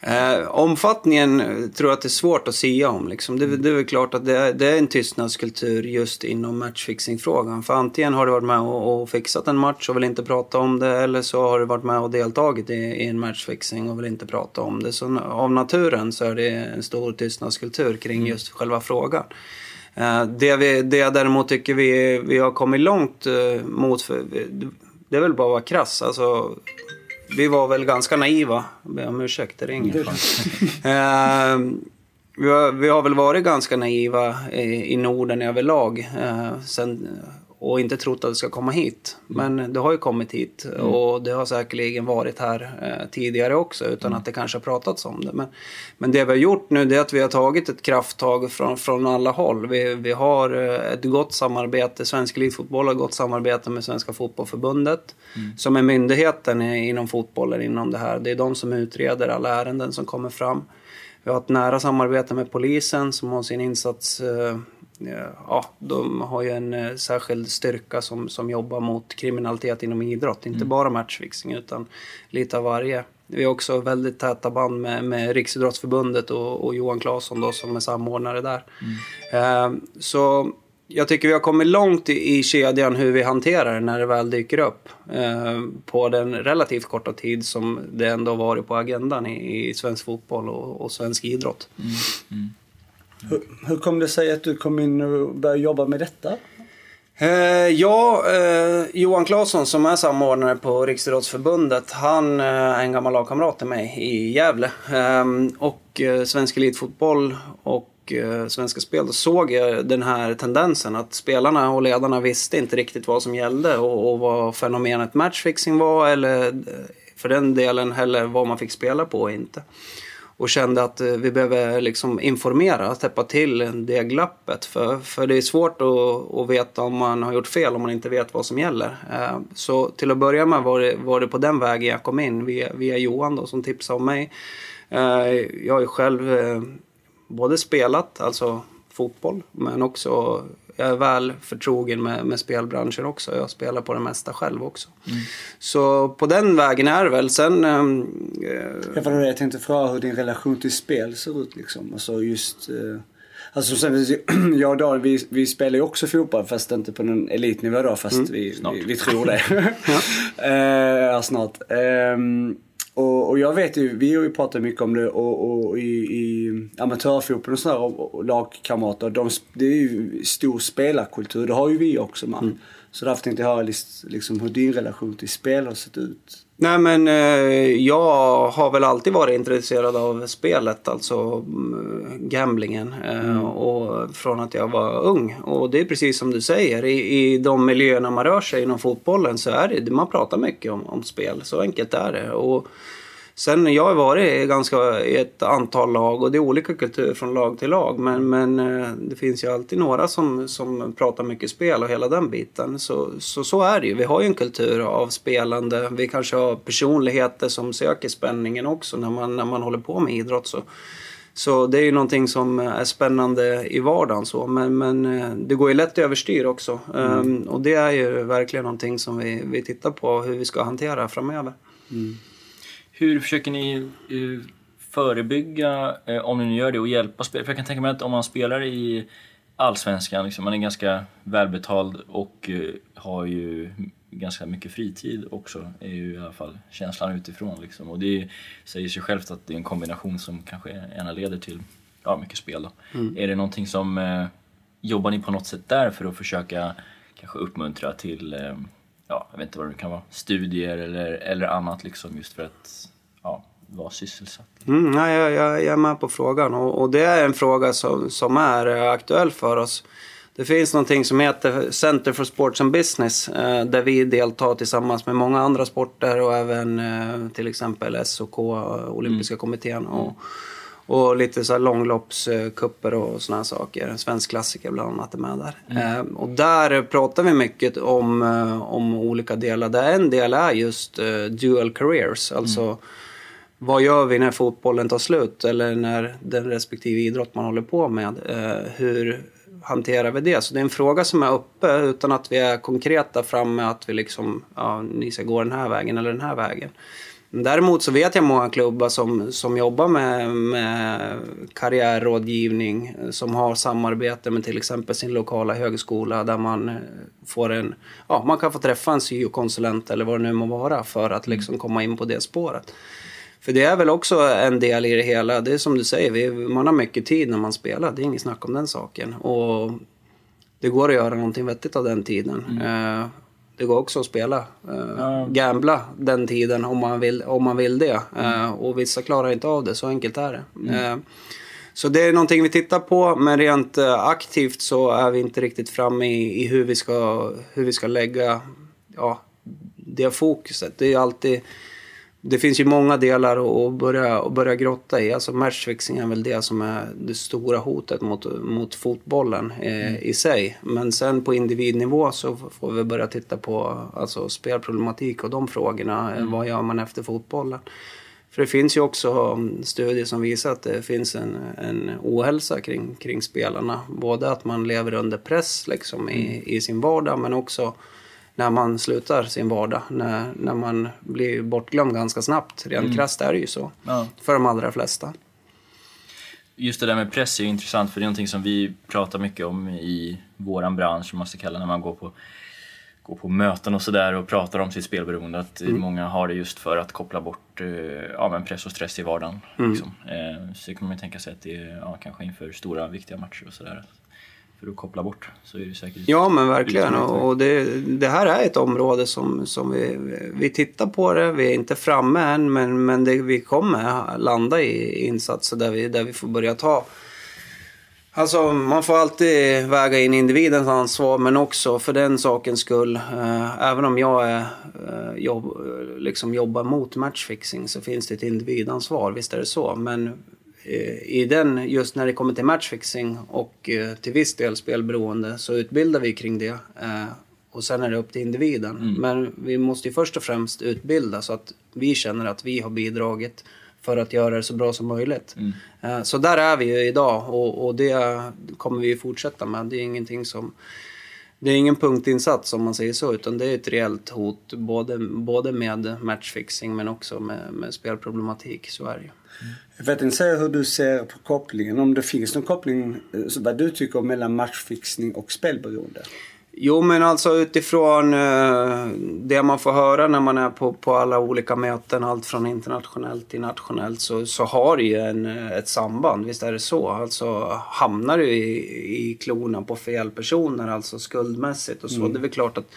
[SPEAKER 3] Eh, omfattningen tror jag att det är svårt att säga om. Liksom. Det, det, är väl klart att det är, det är en tystnadskultur just inom matchfixing-frågan. För antingen har du varit med och, och, fixat en match och vill inte prata om det eller så har du varit med och deltagit i, i en matchfixing och vill inte prata om det. Så av naturen så är det en stor tystnadskultur kring mm. just själva frågan. Eh, det, vi, det jag däremot tycker vi, vi har kommit långt eh, mot, för, det är väl bara att vara krass. Alltså, vi var väl ganska naiva. Jag ber om ursäkt, det ringer. uh, vi, har, vi har väl varit ganska naiva i, i Norden överlag. Uh, sen, och inte trott att det ska komma hit. Men det har ju kommit hit mm. och det har säkerligen varit här eh, tidigare också utan mm. att det kanske har pratats om det. Men, men det vi har gjort nu det är att vi har tagit ett krafttag från, från alla håll. Vi, vi har eh, ett gott samarbete, Svensk Elitfotboll har gott samarbete med Svenska Fotbollförbundet mm. som är myndigheten inom fotbollen inom det här. Det är de som utreder alla ärenden som kommer fram. Vi har ett nära samarbete med polisen som har sin insats eh, ja, de har ju en eh, särskild styrka som, som jobbar mot kriminalitet inom idrott. Inte mm. bara matchfixing utan lite av varje. Vi har också väldigt täta band med, med Riksidrottsförbundet och, och Johan Claesson då som är samordnare där. Mm. Eh, så jag tycker vi har kommit långt i, i kedjan hur vi hanterar det när det väl dyker upp. Eh, på den relativt korta tid som det ändå varit på agendan i, i svensk fotboll och, och svensk idrott. Mm.
[SPEAKER 2] Hur, hur kom det sig att du kom in och började jobba med detta?
[SPEAKER 3] Eh, ja, eh, Johan Claesson som är samordnare på Riksidrottsförbundet, han eh, är en gammal lagkamrat till mig i Gävle. Ehm, och eh, Svensk Elitfotboll och eh, Svenska Spel, då såg jag den här tendensen att spelarna och ledarna visste inte riktigt vad som gällde och, och vad fenomenet matchfixing var eller eh, för den delen heller vad man fick spela på och inte och kände att eh, vi behöver liksom informera, täppa till det glappet. För, för det är svårt att, att veta om man har gjort fel om man inte vet vad som gäller. Eh, så till att börja med var det, var det på den vägen jag kom in via, via Johan då, som tipsade om mig. Eh, jag har ju själv både spelat, alltså fotboll, men också jag är väl förtrogen med, med spelbranschen också. Jag spelar på det mesta själv också. Mm. Så på den vägen är det väl. Sen... Ähm,
[SPEAKER 2] ja, för det jag tänkte fråga hur din relation till spel ser ut liksom. Alltså just... Äh, alltså sen, jag och Dan, vi, vi spelar ju också fotboll fast inte på någon elitnivå då. Fast mm. vi, vi, vi, tror det. ja. äh, snart. Ähm, och, och, jag vet ju, vi har ju pratat mycket om det och, och i, i amatörfotboll och sådär och, och lagkamrater. De, det är ju stor spelarkultur, det har ju vi också man. Mm. Så därför tänkte jag höra liksom, hur din relation till spel har sett ut.
[SPEAKER 3] Nej men eh, jag har väl alltid varit intresserad av spelet, alltså mm, gamblingen. Eh, mm. Och från att jag var ung. Och det är precis som du säger, i, i de miljöerna man rör sig inom fotbollen så är det, man pratar mycket om, om spel. Så enkelt är det. Och Sen jag har varit ganska i ett antal lag och det är olika kulturer från lag till lag. Men, men eh, det finns ju alltid några som, som pratar mycket spel och hela den biten. Så, så, så är det ju. Vi har ju en kultur av spelande. Vi kanske har personligheter som söker spänningen också när man, när man håller på med idrott. Så. Så det är ju någonting som är spännande i vardagen så. Men, men eh, det går ju lätt överstyr också. Mm. Um, och det är ju verkligen någonting som vi, vi tittar på hur vi ska hantera framöver. Mm.
[SPEAKER 1] Hur försöker ni uh, förebygga, uh, om ni nu gör det, och hjälpa spelare? För jag kan tänka mig att om man spelar i Allsvenskan, liksom, man är ganska välbetald och uh, har ju ganska mycket fritid också, är ju i alla fall känslan utifrån. Liksom. Och det säger sig självt att det är en kombination som kanske gärna leder till ja, mycket spel. Mm. Är det någonting som, jobbar ni på något sätt där för att försöka kanske uppmuntra till ja, jag vet inte vad det kan vara, studier eller, eller annat liksom just för att ja, vara sysselsatt.
[SPEAKER 3] Mm, nej, jag, jag, är med på frågan och, och, det är en fråga som, som är eh, aktuell för oss. Det finns någonting som heter Center for Sports and Business eh, där vi deltar tillsammans med många andra sporter och även eh, till exempel SOK, Olympiska mm. kommittén. Och, och lite så här långloppskupper och såna här saker. En svensk klassiker bland annat är med där. Mm. Eh, och där pratar vi mycket om, eh, om olika delar. Där en del är just eh, dual careers. Alltså mm. vad gör vi när fotbollen tar slut? Eller när den respektive idrott man håller på med. Eh, hur hanterar vi det? Så det är en fråga som är uppe utan att vi är konkreta framme att vi liksom, ja, ni ska gå den här vägen eller den här vägen. Däremot så vet jag många klubbar som, som jobbar med, med karriärrådgivning som har samarbete med till exempel sin lokala högskola där man eh, får en, ja man kan få träffa en syokonsulent eller vad det nu må vara för att liksom komma in på det spåret. För det är väl också en del i det hela. Det är som du säger, man har mycket tid när man spelar. Det är inget snack om den saken. Och det går att göra någonting vettigt av den tiden. Mm. Eh, det går också att spela. Uh, gambla den tiden om man vill, om man vill det. Uh, och vissa klarar inte av det, så enkelt är det. Mm. Uh, så det är någonting vi tittar på, men rent aktivt så är vi inte riktigt framme i, i hur, vi ska, hur vi ska lägga ja, det fokuset. Det är alltid det finns ju många delar att börja, att börja grotta i. Alltså matchfixing är väl det som är det stora hotet mot, mot fotbollen eh, mm. i sig. Men sen på individnivå så får vi börja titta på alltså, spelproblematik och de frågorna. Mm. Vad gör man efter fotbollen? För det finns ju också um, studier som visar att det finns en, en ohälsa kring, kring spelarna. Både att man lever under press liksom, i, mm. i sin vardag men också när man slutar sin vardag. När, när man blir bortglömd ganska snabbt. Rent mm. krasst är det ju så. Ja. För de allra flesta.
[SPEAKER 1] Just det där med press är intressant för det är någonting som vi pratar mycket om i våran bransch, man ska kalla när man går på går på möten och sådär och pratar om sitt spelberoende. Att många har det just för att koppla bort eh, ja, men press och stress i vardagen. Liksom. Eh, så kan man ju tänka sig att det är ja, kanske inför stora viktiga matcher och sådär. För att koppla bort så är det säkert
[SPEAKER 3] Ja men verkligen. Och det, det här är ett område som, som vi, vi tittar på det. Vi är inte framme än men, men det, vi kommer landa i insatser där vi, där vi får börja ta Alltså man får alltid väga in individens ansvar men också för den sakens skull. Eh, även om jag är, eh, jobb, liksom jobbar mot matchfixing så finns det ett individansvar, visst är det så. Men i den, just när det kommer till matchfixing och eh, till viss del spelberoende så utbildar vi kring det. Eh, och sen är det upp till individen. Men vi måste ju först och främst utbilda så att vi känner att vi har bidragit för att göra det så bra som möjligt. Eh, Så där är vi ju idag och, och det kommer vi ju fortsätta med. Det är ingenting som... Det är ingen punktinsats om man säger så, utan det är ett reellt hot både, både med matchfixing men också med, med spelproblematik. Så är det ju.
[SPEAKER 2] Jag vet inte säga hur du ser på kopplingen. Om det finns någon koppling, eh, vad du tycker mellan matchfixning och spelberoende?
[SPEAKER 3] Jo, men alltså utifrån eh, det man får höra när man är på, på alla olika möten, allt från internationellt till nationellt, så, så har det ju en, eh, ett samband. Visst är det så? Alltså hamnar du i, i klorna på fel personer, alltså skuldmässigt och så, det är väl klart att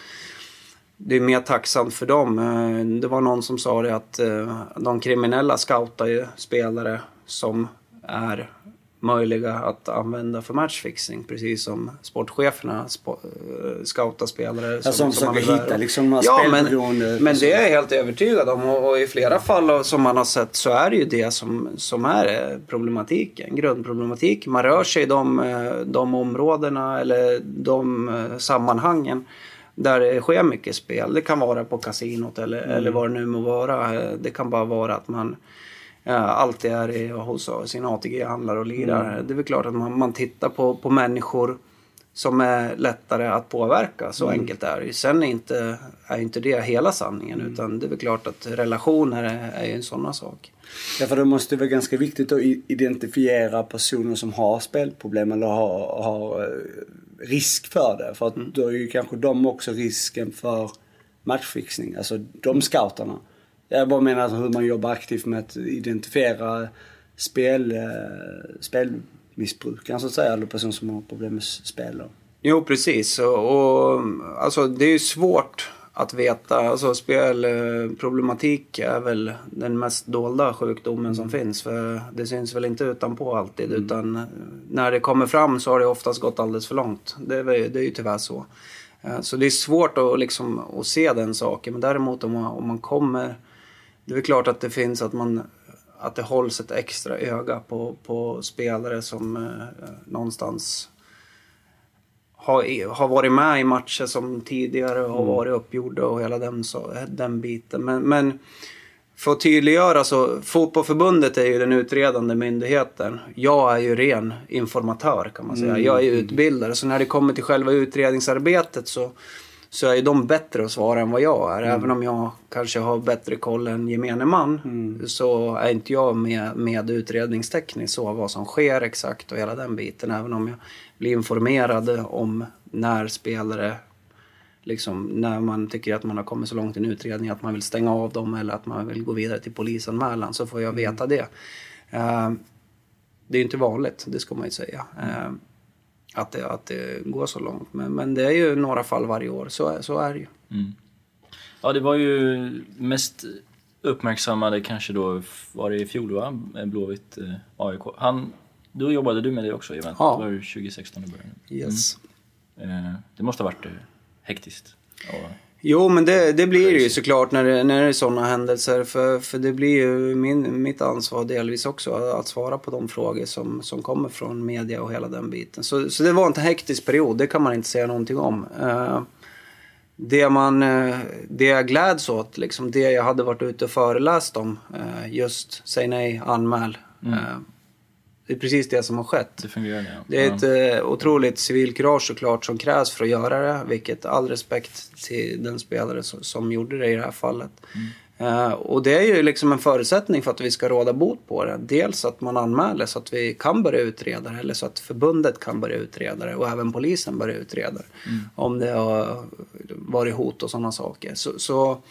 [SPEAKER 3] det är mer tacksamt för dem. Eh, Det var någon som sa det att eh, de kriminella scoutar ju spelare som är möjliga att använda för matchfixing. Precis som sportcheferna spo- eh, scoutar spelare.
[SPEAKER 2] Alltså de
[SPEAKER 3] man
[SPEAKER 2] försöker hitta liksom
[SPEAKER 3] ja, men, men det är jag helt övertygad om. Och, och i flera fall som man har sett så är det ju det som, som är eh, problematiken. Grundproblematik. Man rör sig i de, eh, de områdena eller de eh, sammanhangen där det sker mycket spel. Det kan vara på kasinot eller, eller vad det nu må vara. Eh, Det kan bara vara att man eh, alltid är i, hos sin ATG-handlare och lirar. Det är väl klart att man, man tittar på, på människor som är lättare att påverka. Så enkelt är det. Sen är inte, är inte det hela sanningen utan det är väl klart att relationer är, är ju en sån sak.
[SPEAKER 2] Ja, för det måste vara ganska viktigt att identifiera personer som har spelproblem eller har, har eh, risk för det. För att då är ju kanske de också risken för matchfixning. Alltså de scouterna. Jag bara menar hur man jobbar aktivt med att identifiera spel, eh, spelmissbrukaren så att säga. Eller personer som har problem med spel.
[SPEAKER 3] Jo, precis. Och, och, alltså, det är ju svårt att veta. Alltså, spelproblematik är väl den mest dolda sjukdomen som finns. För det syns väl inte utanpå alltid. Utan eh, när det kommer fram så har det oftast gått alldeles för långt. Det är, det är ju tyvärr så. Eh, Så det är svårt att, liksom, att se den saken. Men däremot om man, om man kommer... Det är klart att det finns att man att det hålls ett extra öga på, på spelare som eh, någonstans har, har varit med i matcher som tidigare har varit uppgjorda och hela den, så, den biten. Men, men för att tydliggöra så, Fotbollförbundet är ju den utredande myndigheten. Jag är ju ren informatör kan man säga. Jag är utbildare. Så när det kommer till själva utredningsarbetet så, så är de bättre att svara än vad jag är. Även om jag kanske har bättre koll än gemene man så är inte jag med, med utredningstekniskt så vad som sker exakt och hela den biten. Även om jag blir informerad om när spelare liksom, när man tycker att man har kommit så långt i en utredning att man vill stänga av dem eller att man vill gå vidare till polisanmälan så får jag veta det. Eh, det är ju inte vanligt, det ska man ju säga. Eh, att, det, att det går så långt. Men, men det är ju några fall varje år, så, är- så är det ju.
[SPEAKER 1] Ja, det var ju mest uppmärksammade kanske då, var det i fjol va? Blåvitt eh, AIK. Han, då jobbade du med det också eventet,
[SPEAKER 3] Ja.
[SPEAKER 1] det var ju 2016 i början.
[SPEAKER 3] Yes.
[SPEAKER 1] Eh, det måste ha varit eh, hektiskt. Och,
[SPEAKER 3] Jo, men det, det blir det ju såklart när det, när det är sådana händelser. För, för det blir ju min, mitt ansvar delvis också att svara på de frågor som, som kommer från media och hela den biten. Så, så det var en hektisk period, det kan man inte säga någonting om. Eh, det, man, eh, det jag gläds åt, liksom det jag hade varit ute och föreläst om, eh, just säg nej, anmäl. Eh, det är precis det som har skett.
[SPEAKER 1] det fungerade ja.
[SPEAKER 3] Det är ett eh, otroligt civilkurage såklart som krävs för att göra det. Vilket all respekt till den spelare som, som gjorde det i det här fallet. Eh, och det är ju liksom en förutsättning för att vi ska råda bot på det. Dels att man anmäler så att vi kan börja utreda det eller så att förbundet kan börja utreda det och även polisen börja utreda det. Om det har varit hot och sådana saker. Så, så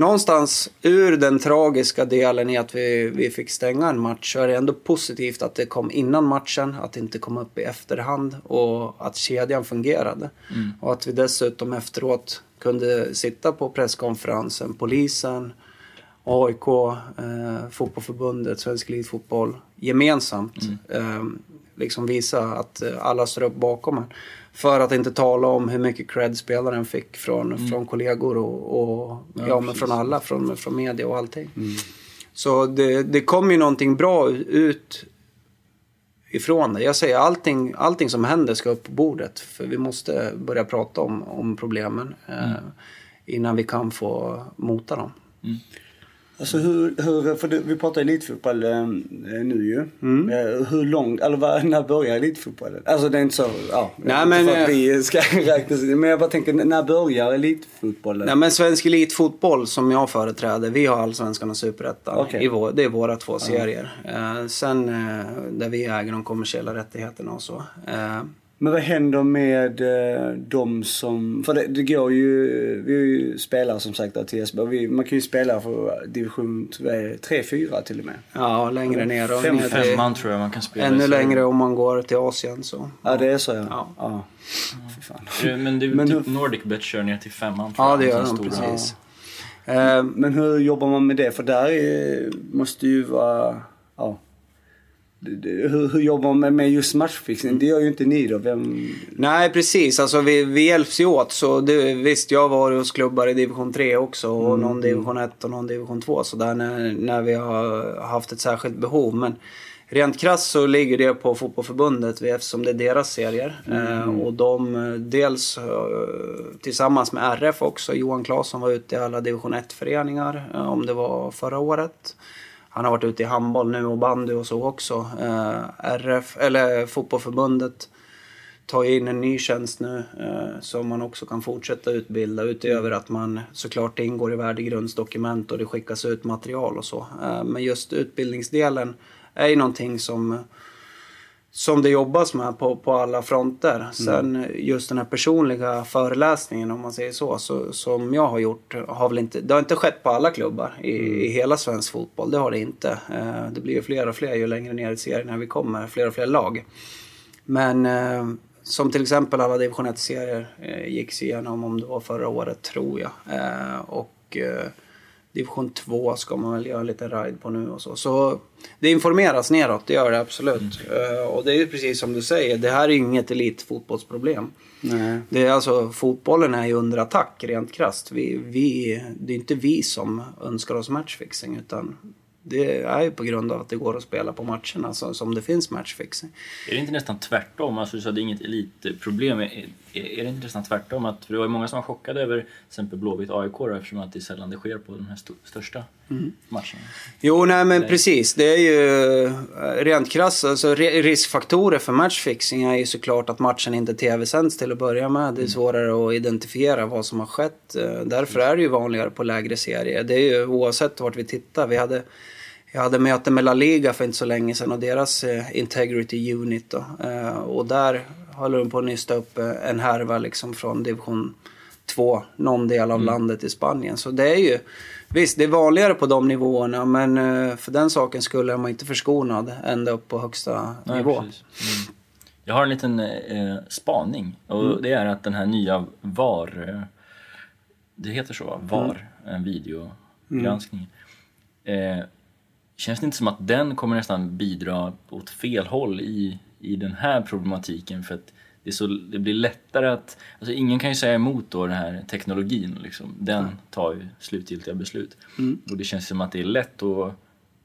[SPEAKER 3] någonstans ur den tragiska delen i att vi, vi fick stänga en match så är det ändå positivt att det kom innan matchen, att det inte kom upp i efterhand och att kedjan fungerade. Och att vi dessutom efteråt kunde sitta på presskonferensen, polisen, AIK, eh, Fotbollförbundet, Svensk Elitfotboll gemensamt eh, liksom visa att alla står upp bakom en. För att inte tala om hur mycket cred spelaren fick från, från kollegor och, och ja, men från alla, från, från media och allting. Så det, det kom ju någonting bra ut ifrån det. Jag säger allting, allting som händer ska upp på bordet. För vi måste börja prata om, om problemen eh, innan vi kan få mota dem.
[SPEAKER 2] Alltså hur, hur för vi pratar elitfotboll eh, nu ju. Eh, hur långt, eller vad, när börjar elitfotbollen? Alltså det är inte så, ja.
[SPEAKER 3] Nej, men,
[SPEAKER 2] för att
[SPEAKER 3] eh,
[SPEAKER 2] vi ska räkna, men jag bara tänker, när börjar elitfotbollen?
[SPEAKER 3] Nej men Svensk Elitfotboll som jag företräder, vi har Allsvenskan och Superettan. I vår, det är våra två serier. Eh, sen eh, där vi äger de kommersiella rättigheterna och så.
[SPEAKER 2] Men vad händer med eh, de som... För det, det går ju... Vi har ju spelare som sagt till SB. Vi, man kan ju spela för division 3-4 till och med.
[SPEAKER 3] ja, längre ner och
[SPEAKER 2] Fem-
[SPEAKER 3] ner
[SPEAKER 1] Femman tror jag man kan spela.
[SPEAKER 3] ännu längre om man går till Asien så.
[SPEAKER 2] Ja, det är så ja.
[SPEAKER 3] Ja.
[SPEAKER 2] ja. Fan.
[SPEAKER 1] Eh, Men det är
[SPEAKER 2] Men
[SPEAKER 1] typ
[SPEAKER 2] hur-
[SPEAKER 1] Nordic Bet kör ner till femman tror
[SPEAKER 3] Ja,
[SPEAKER 1] jag.
[SPEAKER 3] det gör de precis.
[SPEAKER 2] Eh, Men hur jobbar man med det? För där är, måste ju vara... Ja. Hur, hur jobbar man med- just matchfixning? Det gör ju inte ni då. Vem...
[SPEAKER 3] Nej, precis. Alltså, vi, vi hjälps ju åt. Så det, visst, jag har varit hos klubbar i division 3 också. Och någon division 1 och någon division 2. Så där när, när vi har haft ett särskilt behov. Men rent krasst så ligger det på fotbollförbundet eftersom det är deras serier. Eh, och de, eh, dels eh, tillsammans med RF också. Johan Claesson var ute i alla division 1-föreningar. Eh, om det var förra året. Han har varit ute i handboll nu och bandy och så också. Eh, RF, eller fotbollförbundet tar in en ny tjänst nu eh, som man också kan fortsätta utbilda utöver att man såklart ingår i värdegrundsdokument och det skickas ut material och så. Eh, men just utbildningsdelen är ju någonting som som det jobbas med på, på alla fronter. Sen just den här personliga föreläsningen om man säger så, så som jag har gjort har väl inte, det har inte skett på alla klubbar i, i hela svensk fotboll. Det har det inte. Eh, det blir ju fler och fler ju längre ner i serien vi kommer, fler och fler lag. Men eh, som till exempel alla division 1-serier eh, gicks igenom om det var förra året tror jag. Eh, och eh, division 2 ska man väl göra en liten ride på nu och så. Så det informeras neråt, det gör det absolut. Eh, och det är ju precis som du säger, det här är inget elitfotbollsproblem.
[SPEAKER 2] Nej.
[SPEAKER 3] Det är alltså, fotbollen är ju under attack rent krasst. Vi, vi, det är inte vi som önskar oss matchfixing utan det är ju på grund av att det går att spela på matcherna så, som det finns matchfixing.
[SPEAKER 1] Är det inte nästan tvärtom? Alltså du sa att det är inget elitproblem. Är, är, det inte nästan tvärtom? Att, för det var ju många som var chockade över till exempel Blåvitt AIK då, eftersom att det är sällan det sker på de här största största matcherna.
[SPEAKER 3] Jo, nej men precis. Det är ju eh, rent krasst. Alltså, ri- riskfaktorer för matchfixing är ju såklart att matchen inte tv-sänds till att börja med. Det är svårare att identifiera vad som har skett. Eh, Därför är det ju vanligare på lägre serier. Det är ju oavsett vart vi tittar. Vi hade, jag hade möte med La Liga för inte så länge sedan och deras eh, Integrity Unit. Då. Och där håller de på att nysta upp en härva liksom från division 2, någon del av landet i Spanien. Så det är ju, visst det är vanligare på de nivåerna men eh, för den saken skulle man inte förskonad ända upp på högsta nivå.
[SPEAKER 1] precis. Mm. Jag har en liten eh, spaning och det är att den här nya VAR, eh, det heter så va? VAR, en videogranskning. Eh, känns det inte som att den kommer nästan bidra åt fel håll i, i den här problematiken för att det, så, det blir lättare att, alltså ingen kan ju säga emot då den här teknologin liksom. Den tar ju slutgiltiga beslut. Och det känns som att det är lätt att,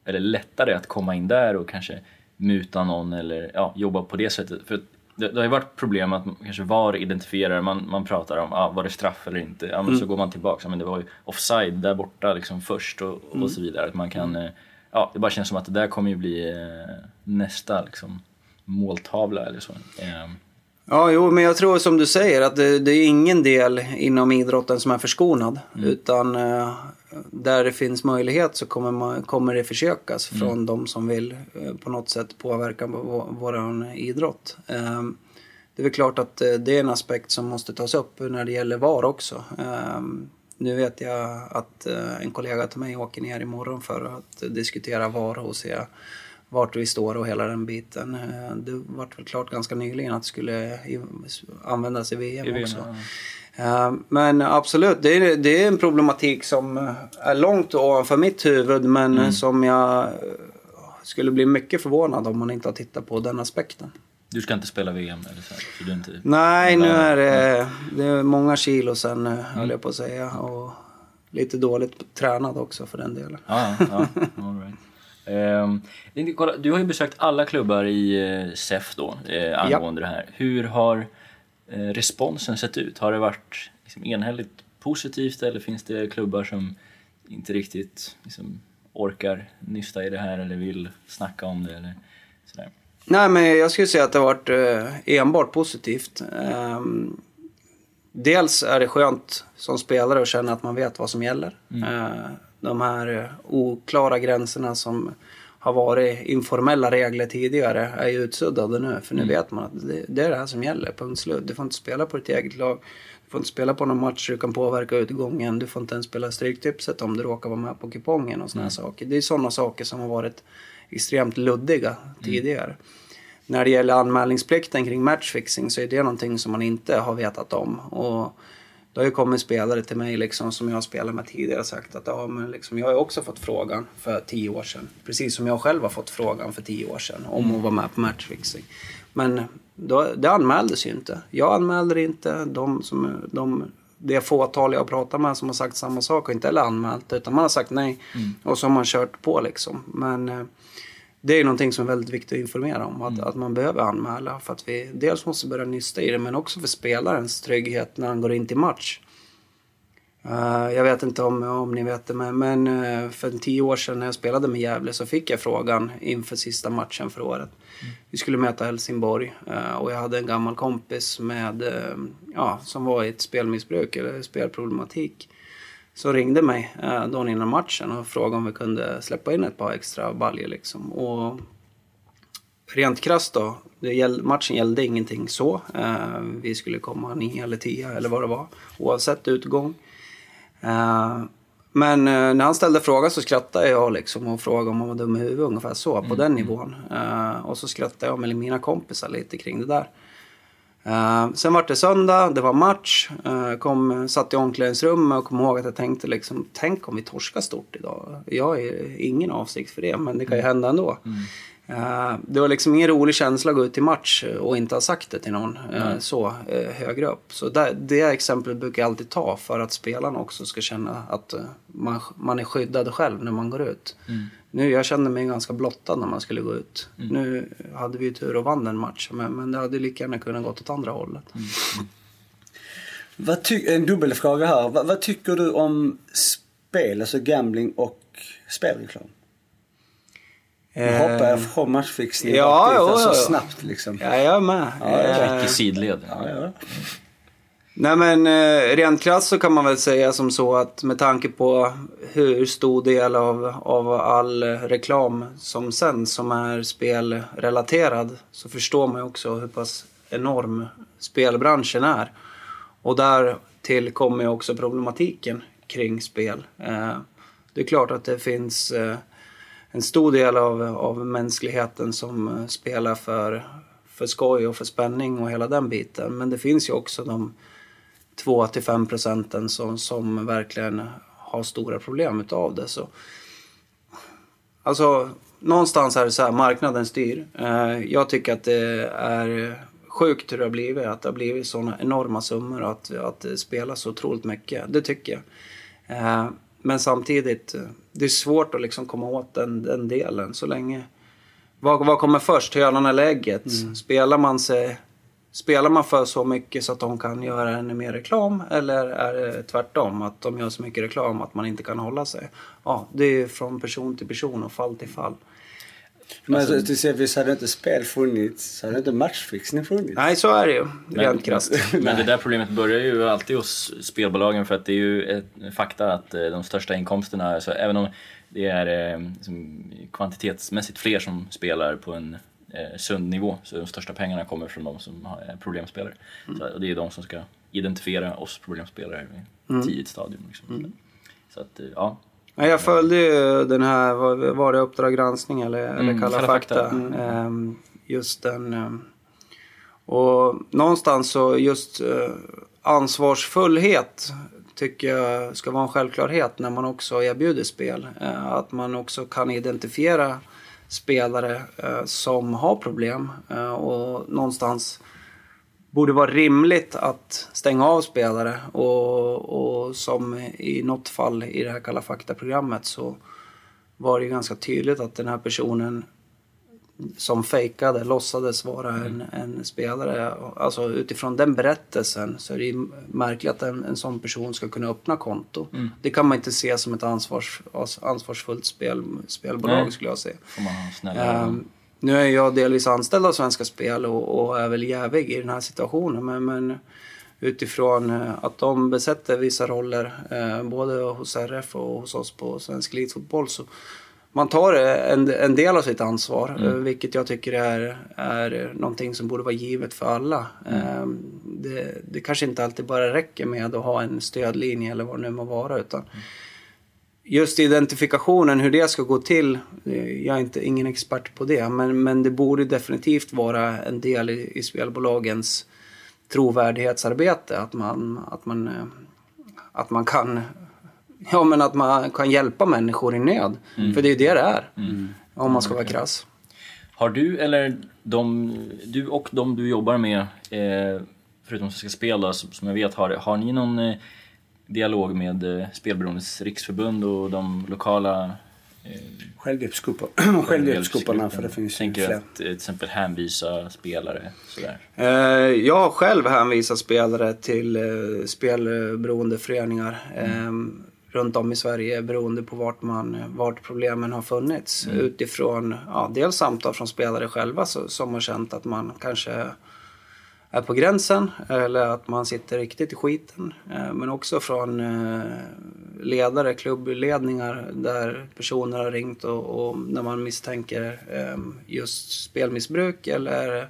[SPEAKER 1] eller lättare att komma in där och kanske muta någon eller ja, jobba på det sättet. För det, det har ju varit problem att man kanske VAR identifierar, man, man pratar om ah, var det straff eller inte. Ja, men så går man tillbaka, men det var ju offside där borta liksom först och, och så vidare. Att man kan, eh, ja, det bara känns som att det där kommer ju bli eh, nästa liksom, måltavla eller så.
[SPEAKER 3] Ja, jo, men jag tror som du säger att det, det är ingen del inom idrotten som är förskonad. Utan eh, där det finns möjlighet så kommer, man, kommer det försökas
[SPEAKER 1] Mm.
[SPEAKER 3] från de som vill eh, på något sätt påverka vår, vår idrott. Eh, det är väl klart att eh, det är en aspekt som måste tas upp när det gäller VAR också. Eh, nu vet jag att en kollega till mig åker ner imorgon för att diskutera VAR och se vart vi står och hela den biten. Eh, Det vart väl klart ganska nyligen att det skulle användas i VM,
[SPEAKER 1] I VM,
[SPEAKER 3] också.
[SPEAKER 1] ja.
[SPEAKER 3] Eh, Men absolut, det är, det är en problematik som är långt ovanför mitt huvud men
[SPEAKER 1] Mm.
[SPEAKER 3] som jag eh, skulle bli mycket förvånad om man inte har tittat på den aspekten.
[SPEAKER 1] Du ska inte spela VM eller så? här, så du inte...
[SPEAKER 3] Nej, nu är det, det är många kilo sen, mm. höll jag på att säga. Och lite dåligt tränad också för den delen.
[SPEAKER 1] Ja, ja, all right. Ehm, kolla, du har ju besökt alla klubbar i eh, SEF då, eh, angående det här. Hur har eh, responsen sett ut? Har det varit liksom, enhälligt positivt eller finns det klubbar som inte riktigt liksom, orkar nysta i det här eller vill snacka om det eller sådär?
[SPEAKER 3] Nej, men jag skulle säga att det har varit enbart positivt. Ehm, dels är det skönt som spelare att känna att man vet vad som gäller. Eh, de här eh, oklara gränserna som har varit informella regler tidigare är ju utsuddade nu. För nu vet man att det, det är det här som gäller, punkt slut. Du får inte spela på ditt eget lag. Du får inte spela på någon match du kan påverka utgången. Du får inte ens spela stryktipset om du råkar vara med på kupongen och såna här saker. Det är sådana saker som har varit extremt luddiga tidigare. När det gäller anmälningsplikten kring matchfixing så är det någonting som man inte har vetat om. Och det har ju kommit spelare till mig liksom, som jag har spelat med tidigare och sagt att ja, men liksom, jag har också fått frågan för tio år sedan. Precis som jag själv har fått frågan för tio år sedan om att vara med på matchfixing. Men då, det anmäldes ju inte. Jag anmälde det inte. De som, de, det fåtal jag pratat med som har sagt samma sak har inte heller anmält utan man har sagt nej. Och så har man kört på liksom. Men eh, det är ju någonting som är väldigt viktigt att informera om. Att, att man behöver anmäla för att vi dels måste börja nysta i det men också för spelarens trygghet när han går in till match. Eh, jag vet inte om, om ni vet det men, men eh, för tio år sedan när jag spelade med Gävle så fick jag frågan inför sista matchen för året. Vi skulle möta Helsingborg eh, och jag hade en gammal kompis med, ja, som var i ett spelmissbruk eller spelproblematik. Så ringde mig eh, dagen innan matchen och frågade om vi kunde släppa in ett par extra baljor liksom. Och rent krasst då, gäll, matchen gällde ingenting så. Eh, vi skulle komma nio eller tio eller vad det var, oavsett utgång. Eh, men eh, när han ställde frågan så skrattade jag liksom och frågade om han var dum i huvudet ungefär så, på den nivån. Eh, och så skrattade jag med mina kompisar lite kring det där. Eh, sen var det söndag, det var match. Uh, kom, satt i omklädningsrummet och kom ihåg att jag tänkte liksom, tänk om vi torskar stort idag. Jag har ingen avsikt för det, men det kan ju hända ändå. Eh, det var liksom ingen rolig känsla att gå ut till match och inte ha sagt det till någon eh, så högre upp. Så där, det exemplet brukar jag alltid ta för att spelarna också ska känna att man, man är skyddad själv när man går ut. Nu, jag kände mig ganska blottad när man skulle gå ut. Nu hade vi ju tur och vann den matchen, men, men det hade lika gärna kunnat gått åt andra hållet.
[SPEAKER 2] Vad ty- en dubbelfråga här. Vad, vad tycker du om spel, alltså gambling och spelreklam? Nu hoppar jag från matchfixning
[SPEAKER 3] Eh, ja, jo,
[SPEAKER 2] så snabbt liksom.
[SPEAKER 3] Ja, jag är med. Eh,
[SPEAKER 1] Räck i sidled.
[SPEAKER 2] Ja, ja.
[SPEAKER 3] Nej men eh, rent krasst så kan man väl säga som så att med tanke på hur stor del av, av all reklam som sänds som är spelrelaterad så förstår man ju också hur pass enorm spelbranschen är. Och där till kommer ju också problematiken kring spel. Eh, det är klart att det finns eh, en stor del av, av mänskligheten som eh, spelar för, för skoj och för spänning och hela den biten. Men det finns ju också de 2-5 procenten som, som verkligen har stora problem utav det. Så, alltså, någonstans är det så här, marknaden styr. Eh, jag tycker att det är sjukt hur det har blivit. Att det har blivit sådana enorma summor och att, att det spelas så otroligt mycket. Det tycker jag. Eh, men samtidigt, det är svårt att liksom komma åt den, den delen så länge... Vad, vad kommer först, hönan eller ägget? Spelar man sig... Spelar man för så mycket så att de kan göra ännu mer reklam eller är det tvärtom? Att de gör så mycket reklam att man inte kan hålla sig? Ja, det är från person till person och fall till fall.
[SPEAKER 2] Men alltså, till exempel hade inte spel funnits så hade inte matchfixning funnits.
[SPEAKER 3] Nej, så är det ju.
[SPEAKER 1] Men,
[SPEAKER 3] Rent krasst.
[SPEAKER 1] men det där problemet börjar ju alltid hos spelbolagen för att det är ju ett fakta att eh, de största inkomsterna, alltså, även om det är eh, liksom, kvantitetsmässigt fler som spelar på en sund nivå så de största pengarna kommer från de som är problemspelare. Så, och det är de som ska identifiera oss problemspelare i ett tidigt stadium. Liksom. Så att, eh, ja.
[SPEAKER 3] Ja, jag följde ju den här, var det Uppdrag granskning eller, eller
[SPEAKER 1] Mm,
[SPEAKER 3] Kalla,
[SPEAKER 1] Kalla
[SPEAKER 3] fakta?
[SPEAKER 1] fakta.
[SPEAKER 3] Ehm, just den. ehm, och någonstans så just eh, ansvarsfullhet tycker jag ska vara en självklarhet när man också erbjuder spel. Eh, att man också kan identifiera spelare eh, som har problem eh, och någonstans borde vara rimligt att stänga av spelare och, och som i något fall i det här Kalla fakta-programmet så var det ju ganska tydligt att den här personen som fejkade, låtsades vara en, en spelare. Alltså utifrån den berättelsen så är det ju märkligt att en, en sån person ska kunna öppna konto. Det kan man inte se som ett ansvars, ansvarsfullt spel, spelbolag
[SPEAKER 1] Nej.
[SPEAKER 3] skulle jag säga. Ehm, nu är jag delvis anställd av Svenska Spel och, och är väl jävig i den här situationen. Men, men utifrån eh, att de besätter vissa roller, eh, både hos RF och hos oss på Svensk Elitfotboll, så man tar en, en del av sitt ansvar, eh, vilket jag tycker är, är någonting som borde vara givet för alla. Ehm, det, det kanske inte alltid bara räcker med att ha en stödlinje eller vad det nu må vara, utan Just identifikationen, hur det ska gå till, eh, jag är inte, ingen expert på det, men, men det borde definitivt vara en del i, i spelbolagens trovärdighetsarbete. Att man, att man, eh, att man kan Ja men att man kan hjälpa människor i nöd. För det är ju det det är. Om man ska vara krass.
[SPEAKER 1] Har du eller de, du och de du jobbar med, eh, förutom Svenska Spel då, som som jag vet har, har ni någon eh, dialog med eh, Spelberoendes riksförbund och de lokala eh,
[SPEAKER 2] Självhjälpsgrupper. Självhjälpsgrupperna för det finns ju
[SPEAKER 1] Tänker
[SPEAKER 2] fler.
[SPEAKER 1] att till exempel hänvisa spelare sådär.
[SPEAKER 3] Eh, Jag har själv hänvisat spelare till eh, spelberoende föreningar eh, runt om i Sverige beroende på vart, man, vart problemen har funnits. Utifrån ja, dels samtal från spelare själva så, som har känt att man kanske är på gränsen eller att man sitter riktigt i skiten. Eh, Men också från eh, ledare, klubbledningar där personer har ringt och, och när man misstänker eh, just spelmissbruk eller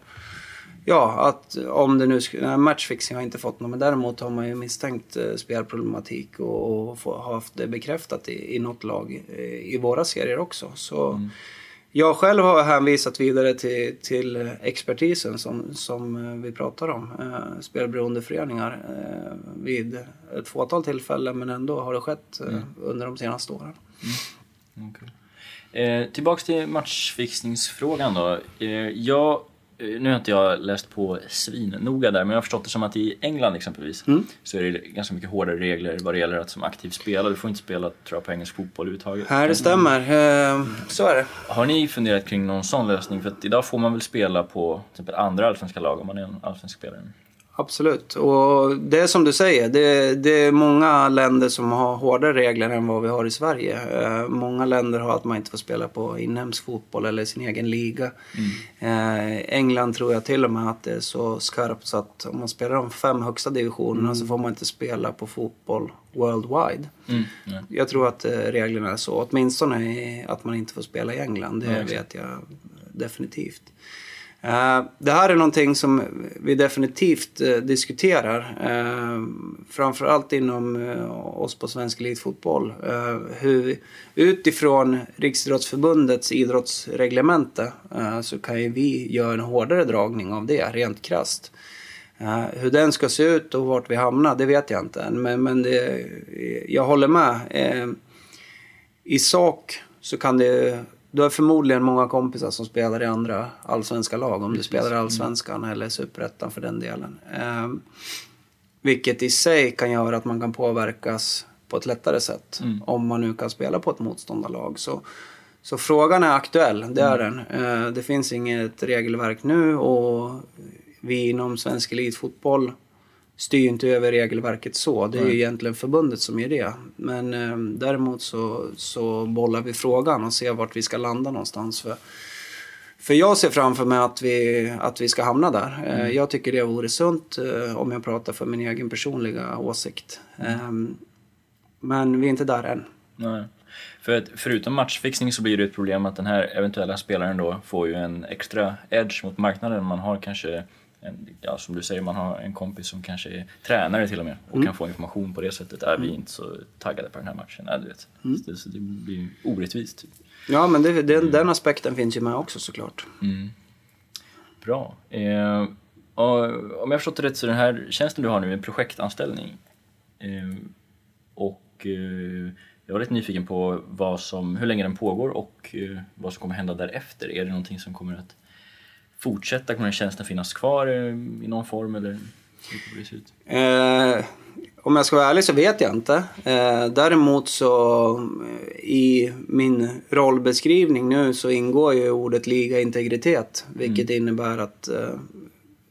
[SPEAKER 3] Ja, att om det nu sk- nej, matchfixing har inte fått något, men däremot har man ju misstänkt eh, spelproblematik och, och få, haft det bekräftat i, i något lag eh, i våra serier också. Så jag själv har hänvisat vidare till, till expertisen som, som eh, vi pratar om, eh, spelberoendeföreningar, eh, vid ett fåtal tillfällen, men ändå har det skett eh, under de senaste åren.
[SPEAKER 1] Okay. Eh, tillbaks till matchfixningsfrågan då. Jag, nu har inte jag läst på svinnoga där, men jag har förstått det som att i England exempelvis så är det ganska mycket hårdare regler vad det gäller att som aktiv spelare, du får inte spela tror jag, på engelsk fotboll överhuvudtaget.
[SPEAKER 3] Här det stämmer, eh, så är det.
[SPEAKER 1] Har ni funderat kring någon sån lösning? För att idag får man väl spela på till exempel andra allsvenska lag om man är en allsvensk spelare?
[SPEAKER 3] Absolut. Och det är som du säger, det, det är många länder som har hårdare regler än vad vi har i Sverige. Eh, många länder har att man inte får spela på inhemsk fotboll eller sin egen liga. Eh, England tror jag till och med att det är så skarpt så att om man spelar de fem högsta divisionerna så får man inte spela på fotboll worldwide.
[SPEAKER 1] Mm. Ja.
[SPEAKER 3] Jag tror att eh, reglerna är så. Åtminstone att man inte får spela i England. Det vet jag definitivt. Eh, det här är någonting som vi definitivt eh, diskuterar. Eh, framförallt inom oss på Svensk Elitfotboll. Hur utifrån Riksidrottsförbundets idrottsreglemente så kan ju vi göra en hårdare dragning av det rent krasst. Hur den ska se ut och vart vi hamnar, det vet jag inte än. Men, men det, jag håller med. I sak så kan det... Du har förmodligen många kompisar som spelar i andra allsvenska lag. Om du spelar i allsvenskan eller superettan för den delen. Eh, vilket i sig kan göra att man kan påverkas på ett lättare sätt. Om man nu kan spela på ett motståndarlag. Så, så frågan är aktuell, det är den. Eh, det finns inget regelverk nu och vi inom svensk elitfotboll styr ju inte över regelverket så. Det är ju egentligen förbundet som gör det. Men eh, däremot så, så bollar vi frågan och ser vart vi ska landa någonstans. För För jag ser framför mig att vi, att vi ska hamna där. Eh, Jag tycker det vore sunt eh, om jag pratar för min egen personliga åsikt. Ehm, Men vi är inte där än.
[SPEAKER 1] Nej. För att förutom matchfixning så blir det ett problem att den här eventuella spelaren då får ju en extra edge mot marknaden. Man har kanske, en, ja, som du säger, man har en kompis som kanske är tränare till och med och kan få information på det sättet. Är vi inte så taggade på den här matchen? Ja, du vet. Så, det, så det blir orättvist. Typ.
[SPEAKER 3] Ja, men det, den, den aspekten finns ju med också såklart.
[SPEAKER 1] Bra. Eh, om jag förstått det rätt så den här tjänsten du har nu är en projektanställning. Eh, och eh, jag var lite nyfiken på vad som, hur länge den pågår och eh, vad som kommer hända därefter. Är det någonting som kommer att fortsätta? Kommer den tjänsten finnas kvar eh, i någon form eller hur kommer det se ut?
[SPEAKER 3] Eh, om jag ska vara ärlig så vet jag inte. Eh, däremot så eh, i min rollbeskrivning nu så ingår ju ordet ligaintegritet. Vilket innebär att eh,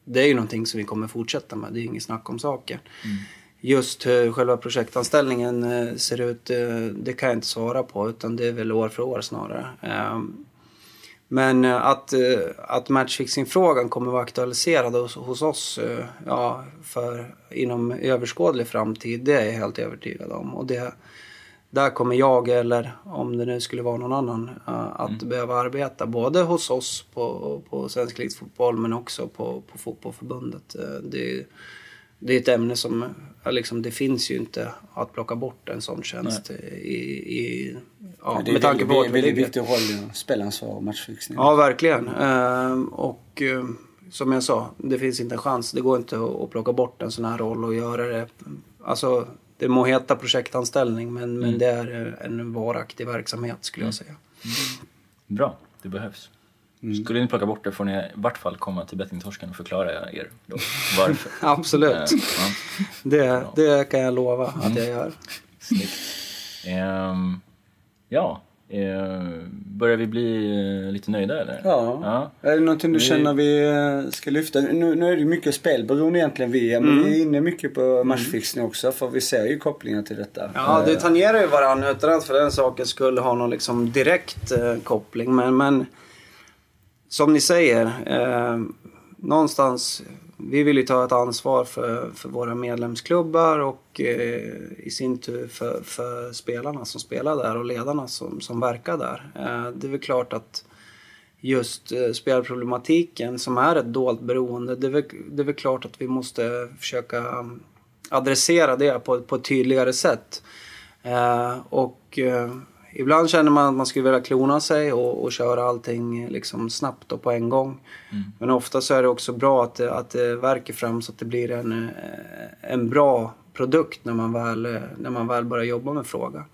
[SPEAKER 3] det är ju någonting som vi kommer fortsätta med. Det är inget snack om saken. Just hur själva projektanställningen eh, ser ut, det kan jag inte svara på. Utan det är väl år för år snarare. Men eh, att, eh, att matchfixing-frågan kommer vara aktualiserad hos, hos oss eh, ja, för inom överskådlig framtid, det är jag helt övertygad om. Och det, där kommer jag, eller om det nu skulle vara någon annan, att behöva arbeta. Både hos oss på, på Svensk Elitfotboll men också på, på Fotbollförbundet. Det, det är ett ämne som, liksom, det finns ju inte att plocka bort en sån tjänst i, i, ja,
[SPEAKER 2] det är
[SPEAKER 3] med tanke på
[SPEAKER 2] väldigt,
[SPEAKER 3] vart vi
[SPEAKER 2] väldigt
[SPEAKER 3] ligger.
[SPEAKER 2] viktig roll i spelansvar och matchfixning.
[SPEAKER 3] Ja, verkligen. Ehm, och ehm, som jag sa, det finns inte en chans. Det går inte att, plocka bort en sån här roll och göra det. Alltså, det må heta projektanställning men, men det är en varaktig verksamhet skulle jag säga.
[SPEAKER 1] Bra, det behövs. Skulle ni plocka bort det får ni i vart fall komma till bettingtorsken och förklara er då varför.
[SPEAKER 3] Absolut.
[SPEAKER 1] Eh, ja.
[SPEAKER 3] Det, det kan jag lova att jag gör.
[SPEAKER 1] Snyggt. Ehm, ja, ehm, börjar vi bli eh, lite nöjda eller?
[SPEAKER 2] Ja.
[SPEAKER 1] ja.
[SPEAKER 2] Är det någonting du
[SPEAKER 1] Vi-
[SPEAKER 2] känner vi eh, ska lyfta? Nu, nu är det ju mycket spelberoende egentligen vi är, men
[SPEAKER 3] Mm.
[SPEAKER 2] vi är inne mycket på matchfixning också för vi ser ju kopplingar till detta.
[SPEAKER 3] Ja, det
[SPEAKER 2] Eh,
[SPEAKER 3] tangerar ju varandra utan att för den saken skulle ha någon liksom direkt eh, koppling. Men, men som ni säger, eh, någonstans, vi vill ju ta ett ansvar för, för våra medlemsklubbar och eh, i sin tur för, för spelarna som spelar där och ledarna som, som verkar där. Eh, det är väl klart att just eh, spelproblematiken som är ett dolt beroende, det är, väl, det är väl klart att vi måste försöka mm, adressera det på, på ett tydligare sätt. Eh, och eh, ibland känner man att man skulle vilja klona sig och, och köra allting liksom snabbt och på en gång. Men ofta så är det också bra att det, att det verkar fram så att det blir en, eh, en bra produkt när man, väl, eh, när man väl börjar jobba med frågan.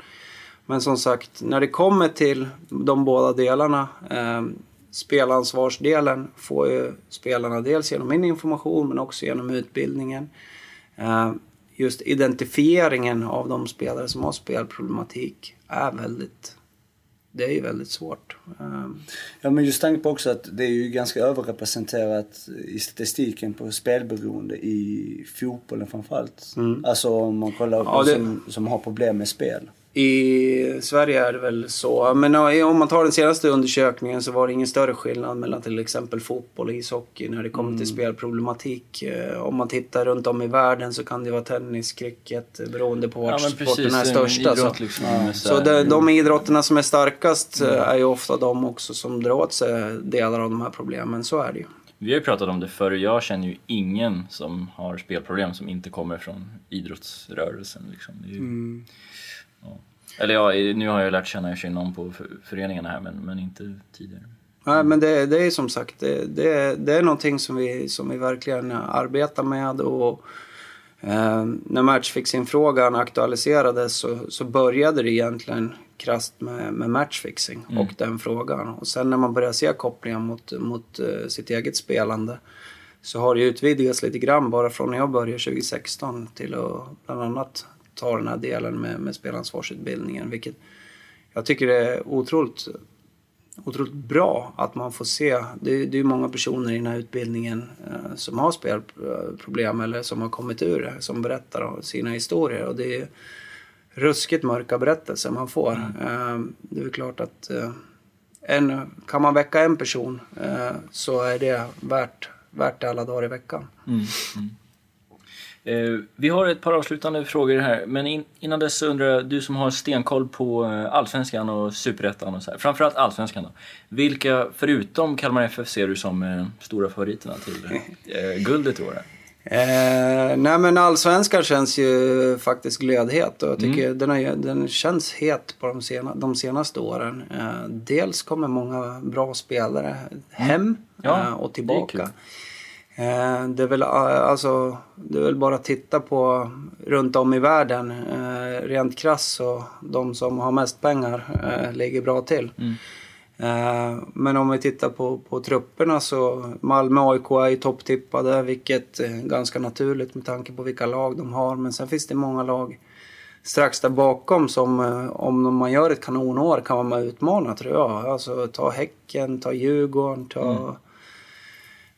[SPEAKER 3] Men som sagt, när det kommer till de båda delarna. Eh, spelansvarsdelen får ju spelarna dels genom min information men också genom utbildningen. Eh, just identifieringen av de spelare som har spelproblematik är väldigt... Det är ju väldigt svårt. Eh,
[SPEAKER 2] Ja men just tanke på också att det är ju ganska överrepresenterat i statistiken på spelberoende i fotbollen framförallt. Alltså om man kollar på
[SPEAKER 3] Ja, det-
[SPEAKER 2] som, som har problem med spel.
[SPEAKER 3] I Sverige är det väl så. Men ja, om man tar den senaste undersökningen så var det ingen större skillnad mellan till exempel fotboll och ishockey när det kommer till spelproblematik. Eh, Om man tittar runt om i världen så kan det vara tennis, cricket, eh, beroende på vart sporten är
[SPEAKER 1] en
[SPEAKER 3] största.
[SPEAKER 1] idrott
[SPEAKER 3] Så,
[SPEAKER 1] liksom,
[SPEAKER 3] så
[SPEAKER 1] här-
[SPEAKER 3] de, de idrotterna som är starkast eh, är ju ofta de också som drar åt sig delar av de här problemen. Så är det ju.
[SPEAKER 1] Vi har ju pratat om det förr, jag känner ju ingen som har spelproblem som inte kommer från idrottsrörelsen. Liksom. Det är ju, ja. Eller ja, nu har jag lärt känna någon på för- föreningarna här, men, men inte tidigare.
[SPEAKER 3] Nej, men det, det är som sagt, det, det, det är någonting som vi, som vi verkligen arbetar med. Och, eh, när matchfixing-frågan aktualiserades så, så började det egentligen krasst med, med matchfixing och den frågan. Och sen när man börjar se kopplingar mot, mot eh, sitt eget spelande så har det utvidgats lite grann bara från när jag började 2016 till att bland annat ta den här delen med, med spelansvarsutbildningen. Vilket jag tycker är otroligt otroligt bra att man får se. Det, är- det är många personer i den här utbildningen eh, som har spelproblem eller som har kommit ur det, som berättar om sina historier. Och det är ruskigt mörka berättelser man får. Eh, det är klart att eh, en, kan man väcka en person eh, så är det värt, värt det alla dagar i veckan.
[SPEAKER 1] Mm, mm. Eh, vi har ett par avslutande frågor här, men in, innan dess undrar jag, du som har stenkoll på eh, Allsvenskan och Superettan och så här, framförallt Allsvenskan då. Vilka, förutom Kalmar FF, ser du som eh, stora favoriterna till guldet i år?
[SPEAKER 3] Eh, nej men allsvenskan känns ju faktiskt glödhet och jag tycker mm. den, har, den känns het på de, sena, de senaste åren. Eh, dels kommer många bra spelare hem mm. ja, eh, och tillbaka. Eh, det är, väl, eh, alltså, det är väl bara att titta på runt om i världen. Eh, rent krass och de som har mest pengar ligger bra till. Mm. Men om vi tittar på, på trupperna så Malmö och AIK är ju topptippade vilket är ganska naturligt med tanke på vilka lag de har. Men sen finns det många lag strax där bakom som om man gör ett kanonår kan man utmana tror jag. Alltså ta Häcken, ta Djurgården, ta mm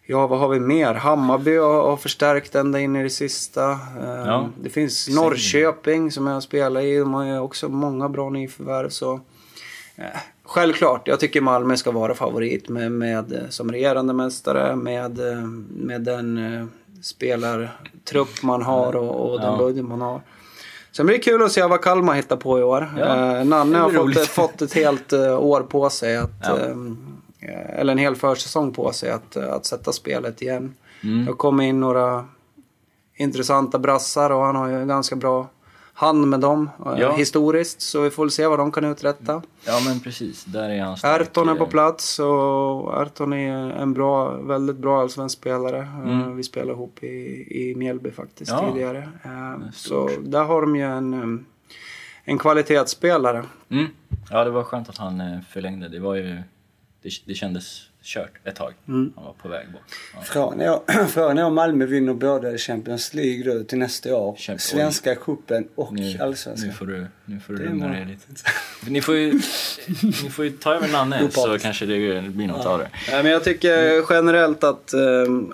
[SPEAKER 3] Ja, vad har vi mer? Hammarby har, förstärkt ända in i det sista. Ehm, ja. Det finns Norrköping som jag spelar i. De har också många bra nyförvärv. Så, eh, självklart, jag tycker Malmö ska vara favorit med, med, eh, som regerande mästare. Med, eh, med den spelartrupp man har och, och den ja. budget man har. Sen blir det kul att se vad Kalmar hittar på i år. Ja, Nanne har fått, fått, ett helt år på sig att ja. Eh, eller en hel försäsong på sig att, att sätta spelet igen. Mm. Det kom in några intressanta brassar och han har ju ganska bra hand med dem eh, ja. historiskt. Så vi får väl se vad de kan uträtta.
[SPEAKER 1] Ja men precis, där är han
[SPEAKER 3] stark. Erton är på plats och Erton är en bra, väldigt bra allsvensk spelare. Eh, mm. Vi spelade ihop i, i Mjällby faktiskt ja. tidigare. Så där har de ju en, en kvalitetsspelare.
[SPEAKER 1] Mm. Ja det var skönt att han förlängde. Det var ju det, det kändes kört ett tag. Mm. Han var på väg bort.
[SPEAKER 2] Ja. Frågan, är, om Malmö vinner både Champions League då till nästa år, Champions Svenska cupen och nu, Allsvenskan.
[SPEAKER 1] Nu får du, nu får du lugna dig lite. ni, får ju, ni får ju ta över Nanne så kanske det blir något ja. av det.
[SPEAKER 3] Ja, men jag tycker generellt att um,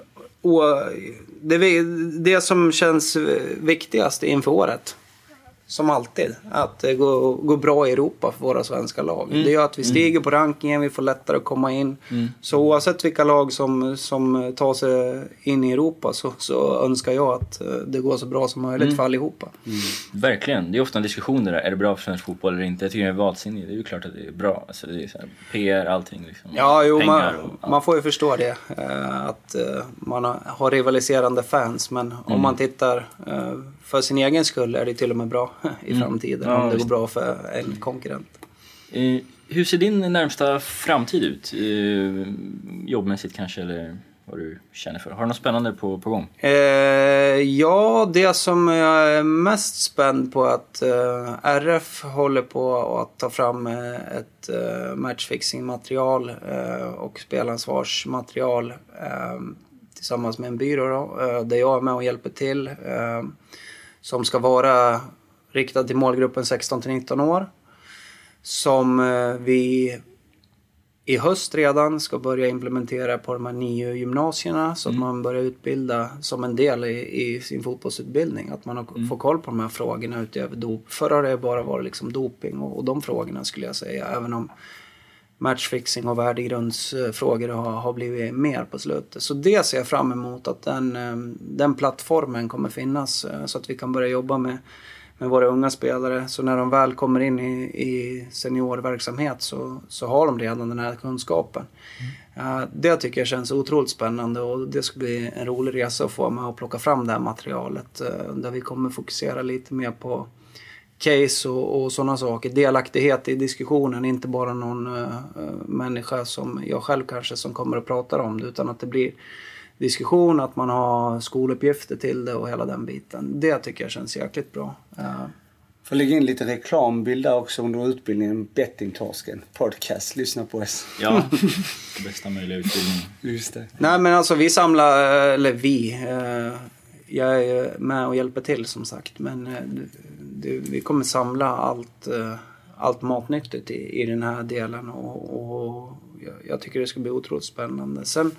[SPEAKER 3] det, det som känns viktigast inför året som alltid, att det går, går bra i Europa för våra svenska lag. Mm. Det gör att vi stiger mm. på rankingen, vi får lättare att komma in. Mm. Så oavsett vilka lag som, som tar sig in i Europa så, så önskar jag att eh, det går så bra som möjligt mm. för allihopa.
[SPEAKER 1] Mm. Verkligen, det är ofta en diskussion där, är det bra för svensk fotboll eller inte? Jag tycker det är vansinnigt, det är ju klart att det är bra. Alltså, det är så här, PR, allting liksom.
[SPEAKER 3] Ja, jo, man, man, får ju förstå det. Eh, att eh, man har rivaliserande fans, men om mm. man tittar för sin egen skull är det till och med bra i mm. framtiden ja, om det går bra för en konkurrent.
[SPEAKER 1] Eh, hur ser din närmsta framtid ut? Eh, jobbmässigt kanske eller vad du känner för? Har du något spännande på, på gång?
[SPEAKER 3] Eh, ja, det som jag är mest spänd på är att eh, RF håller på att ta fram ett eh, matchfixing-material och spelansvarsmaterial tillsammans med en byrå då, där jag är med och hjälper till som ska vara riktad till målgruppen 16 till 19 år. Som eh, vi i höst redan ska börja implementera på de här nio gymnasierna så att mm. man börjar utbilda som en del i, i sin fotbollsutbildning. Att man mm. får koll på de här frågorna utöver dop. Förr har det bara varit liksom doping och, och de frågorna skulle jag säga. Även om matchfixing och värdegrundsfrågor har, har blivit mer på slutet. Så det ser jag fram emot att den, eh, den plattformen kommer finnas eh, så att vi kan börja jobba med, med våra unga spelare. Så när de väl kommer in i, i seniorverksamhet så, så har de redan den här kunskapen. Mm. Det tycker jag känns otroligt spännande och det ska bli en rolig resa att få med och plocka fram det här materialet eh, där vi kommer fokusera lite mer på case och, och sådana saker. Delaktighet i diskussionen, inte bara någon uh, människa som jag själv kanske som kommer och pratar om det utan att det blir diskussion, att man har skoluppgifter till det och hela den biten. Det tycker jag känns jäkligt bra. Uh,
[SPEAKER 2] Får lägga in lite reklambild där också under utbildningen. Bettingtorsken podcast. Lyssna på oss.
[SPEAKER 1] Ja, bästa möjliga utbildning.
[SPEAKER 2] Just det.
[SPEAKER 3] Nej men alltså vi samlar, eller vi. Eh, jag är med och hjälper till som sagt. Men eh, det, vi kommer samla allt, eh, allt matnyttigt i, i den här delen. Och, och jag, jag, tycker det ska bli otroligt spännande. Sen,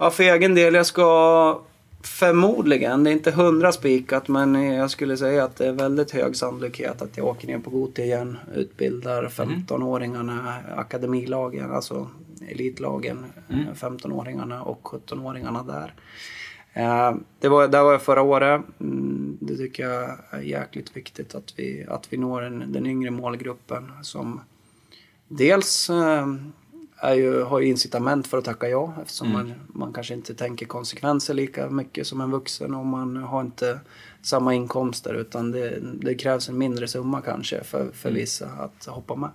[SPEAKER 3] ja, för egen del, jag ska Förmodligen. Det är inte hundra spikat men jag skulle säga att det är väldigt hög sannolikhet att jag åker ner på Gothia igen. Utbildar 15-åringarna, akademilagen, alltså elitlagen, mm. 15-åringarna och 17-åringarna där. Eh, det var, där var jag förra året. Mm, det tycker jag är jäkligt viktigt att vi, att vi når en, den yngre målgruppen som dels eh, är ju, har ju incitament för att tacka ja eftersom mm. man, man kanske inte tänker konsekvenser lika mycket som en vuxen och man har inte samma inkomster utan det, det krävs en mindre summa kanske för, för mm. vissa att hoppa med.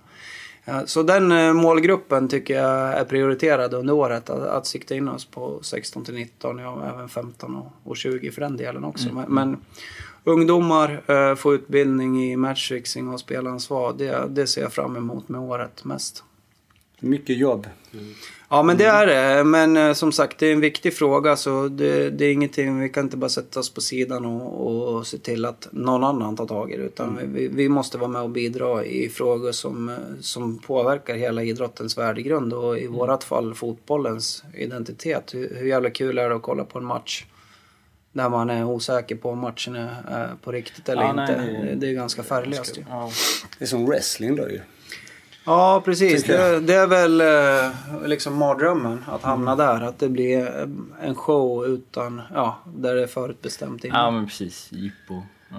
[SPEAKER 3] Så den eh, målgruppen tycker jag är prioriterad under året. Att, att sikta in oss på 16 till 19, ja även 15 och, och 20 för den delen också. Mm. Men, men, ungdomar eh, få utbildning i matchfixing och spelansvar, det, det ser jag fram emot med året mest.
[SPEAKER 2] Mycket jobb.
[SPEAKER 3] Mm. Ja men det är det. Men eh, som sagt det är en viktig fråga så det, det, är ingenting, vi kan inte bara sätta oss på sidan och, och se till att någon annan tar tag i det. Utan mm. vi, vi, måste vara med och bidra i frågor som, som påverkar hela idrottens värdegrund och i mm. vårat fall fotbollens identitet. Hur, hur jävla kul är det att kolla på en match när man är osäker på om matchen är på riktigt eller ja, inte. Nej, det, det, är ganska färglöst ju. Ja.
[SPEAKER 2] Det är som wrestling då ju.
[SPEAKER 3] Ja, precis. Det, det, är väl eh, liksom mardrömmen att hamna mm. där. Att det blir en show utan, ja, där det är förutbestämt
[SPEAKER 1] innan. Ja, men precis. Jippo. Ja.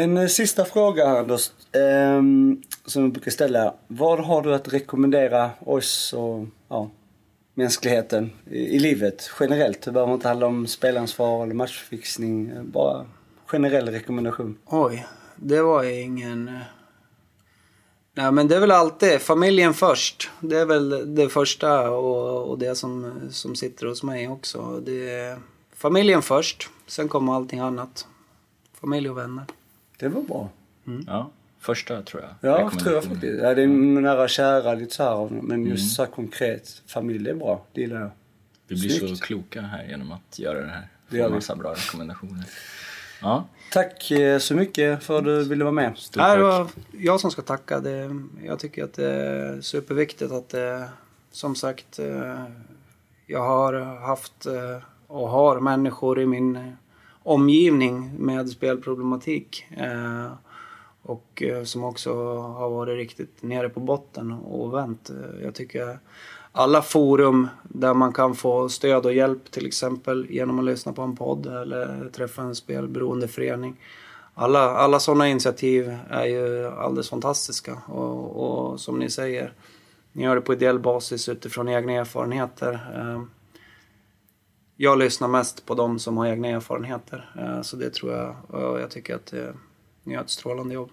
[SPEAKER 2] En eh, sista fråga Anders. Eh, som jag brukar ställa. Vad har du att rekommendera oss och ja, mänskligheten i, i livet generellt? Det behöver inte handla om spelansvar eller matchfixning. Bara generell rekommendation.
[SPEAKER 3] Oj, det var ingen eh, Nej men det är väl alltid familjen först. Det är väl det första och, och det som, som sitter hos mig också. Det är familjen först, sen kommer allting annat. Familj och vänner.
[SPEAKER 2] Det var bra.
[SPEAKER 1] Mm. Ja, första tror jag.
[SPEAKER 2] Ja, tror jag faktiskt. Ja, det är nära och kära lite så här, men just mm. så här konkret. Familj är bra, det gillar jag.
[SPEAKER 1] Vi blir Snyggt. så kloka här genom att göra det här. Det gör vi. massa bra rekommendationer. Ja.
[SPEAKER 2] Tack eh, så mycket för att du ville vara med.
[SPEAKER 3] Stort det var jag som ska tacka. Det, jag tycker att det är superviktigt att det, som sagt, eh, jag har haft eh, och har människor i min omgivning med spelproblematik. Och som också har varit riktigt nere på botten och vänt. Jag tycker alla forum där man kan få stöd och hjälp till exempel genom att lyssna på en podd eller träffa en spelberoende förening. Alla, alla sådana initiativ är ju alldeles fantastiska och, och, som ni säger, ni gör det på ideell basis utifrån egna erfarenheter. Eh, jag lyssnar mest på de som har egna erfarenheter eh, så det tror jag och jag tycker att ni gör ett strålande jobb.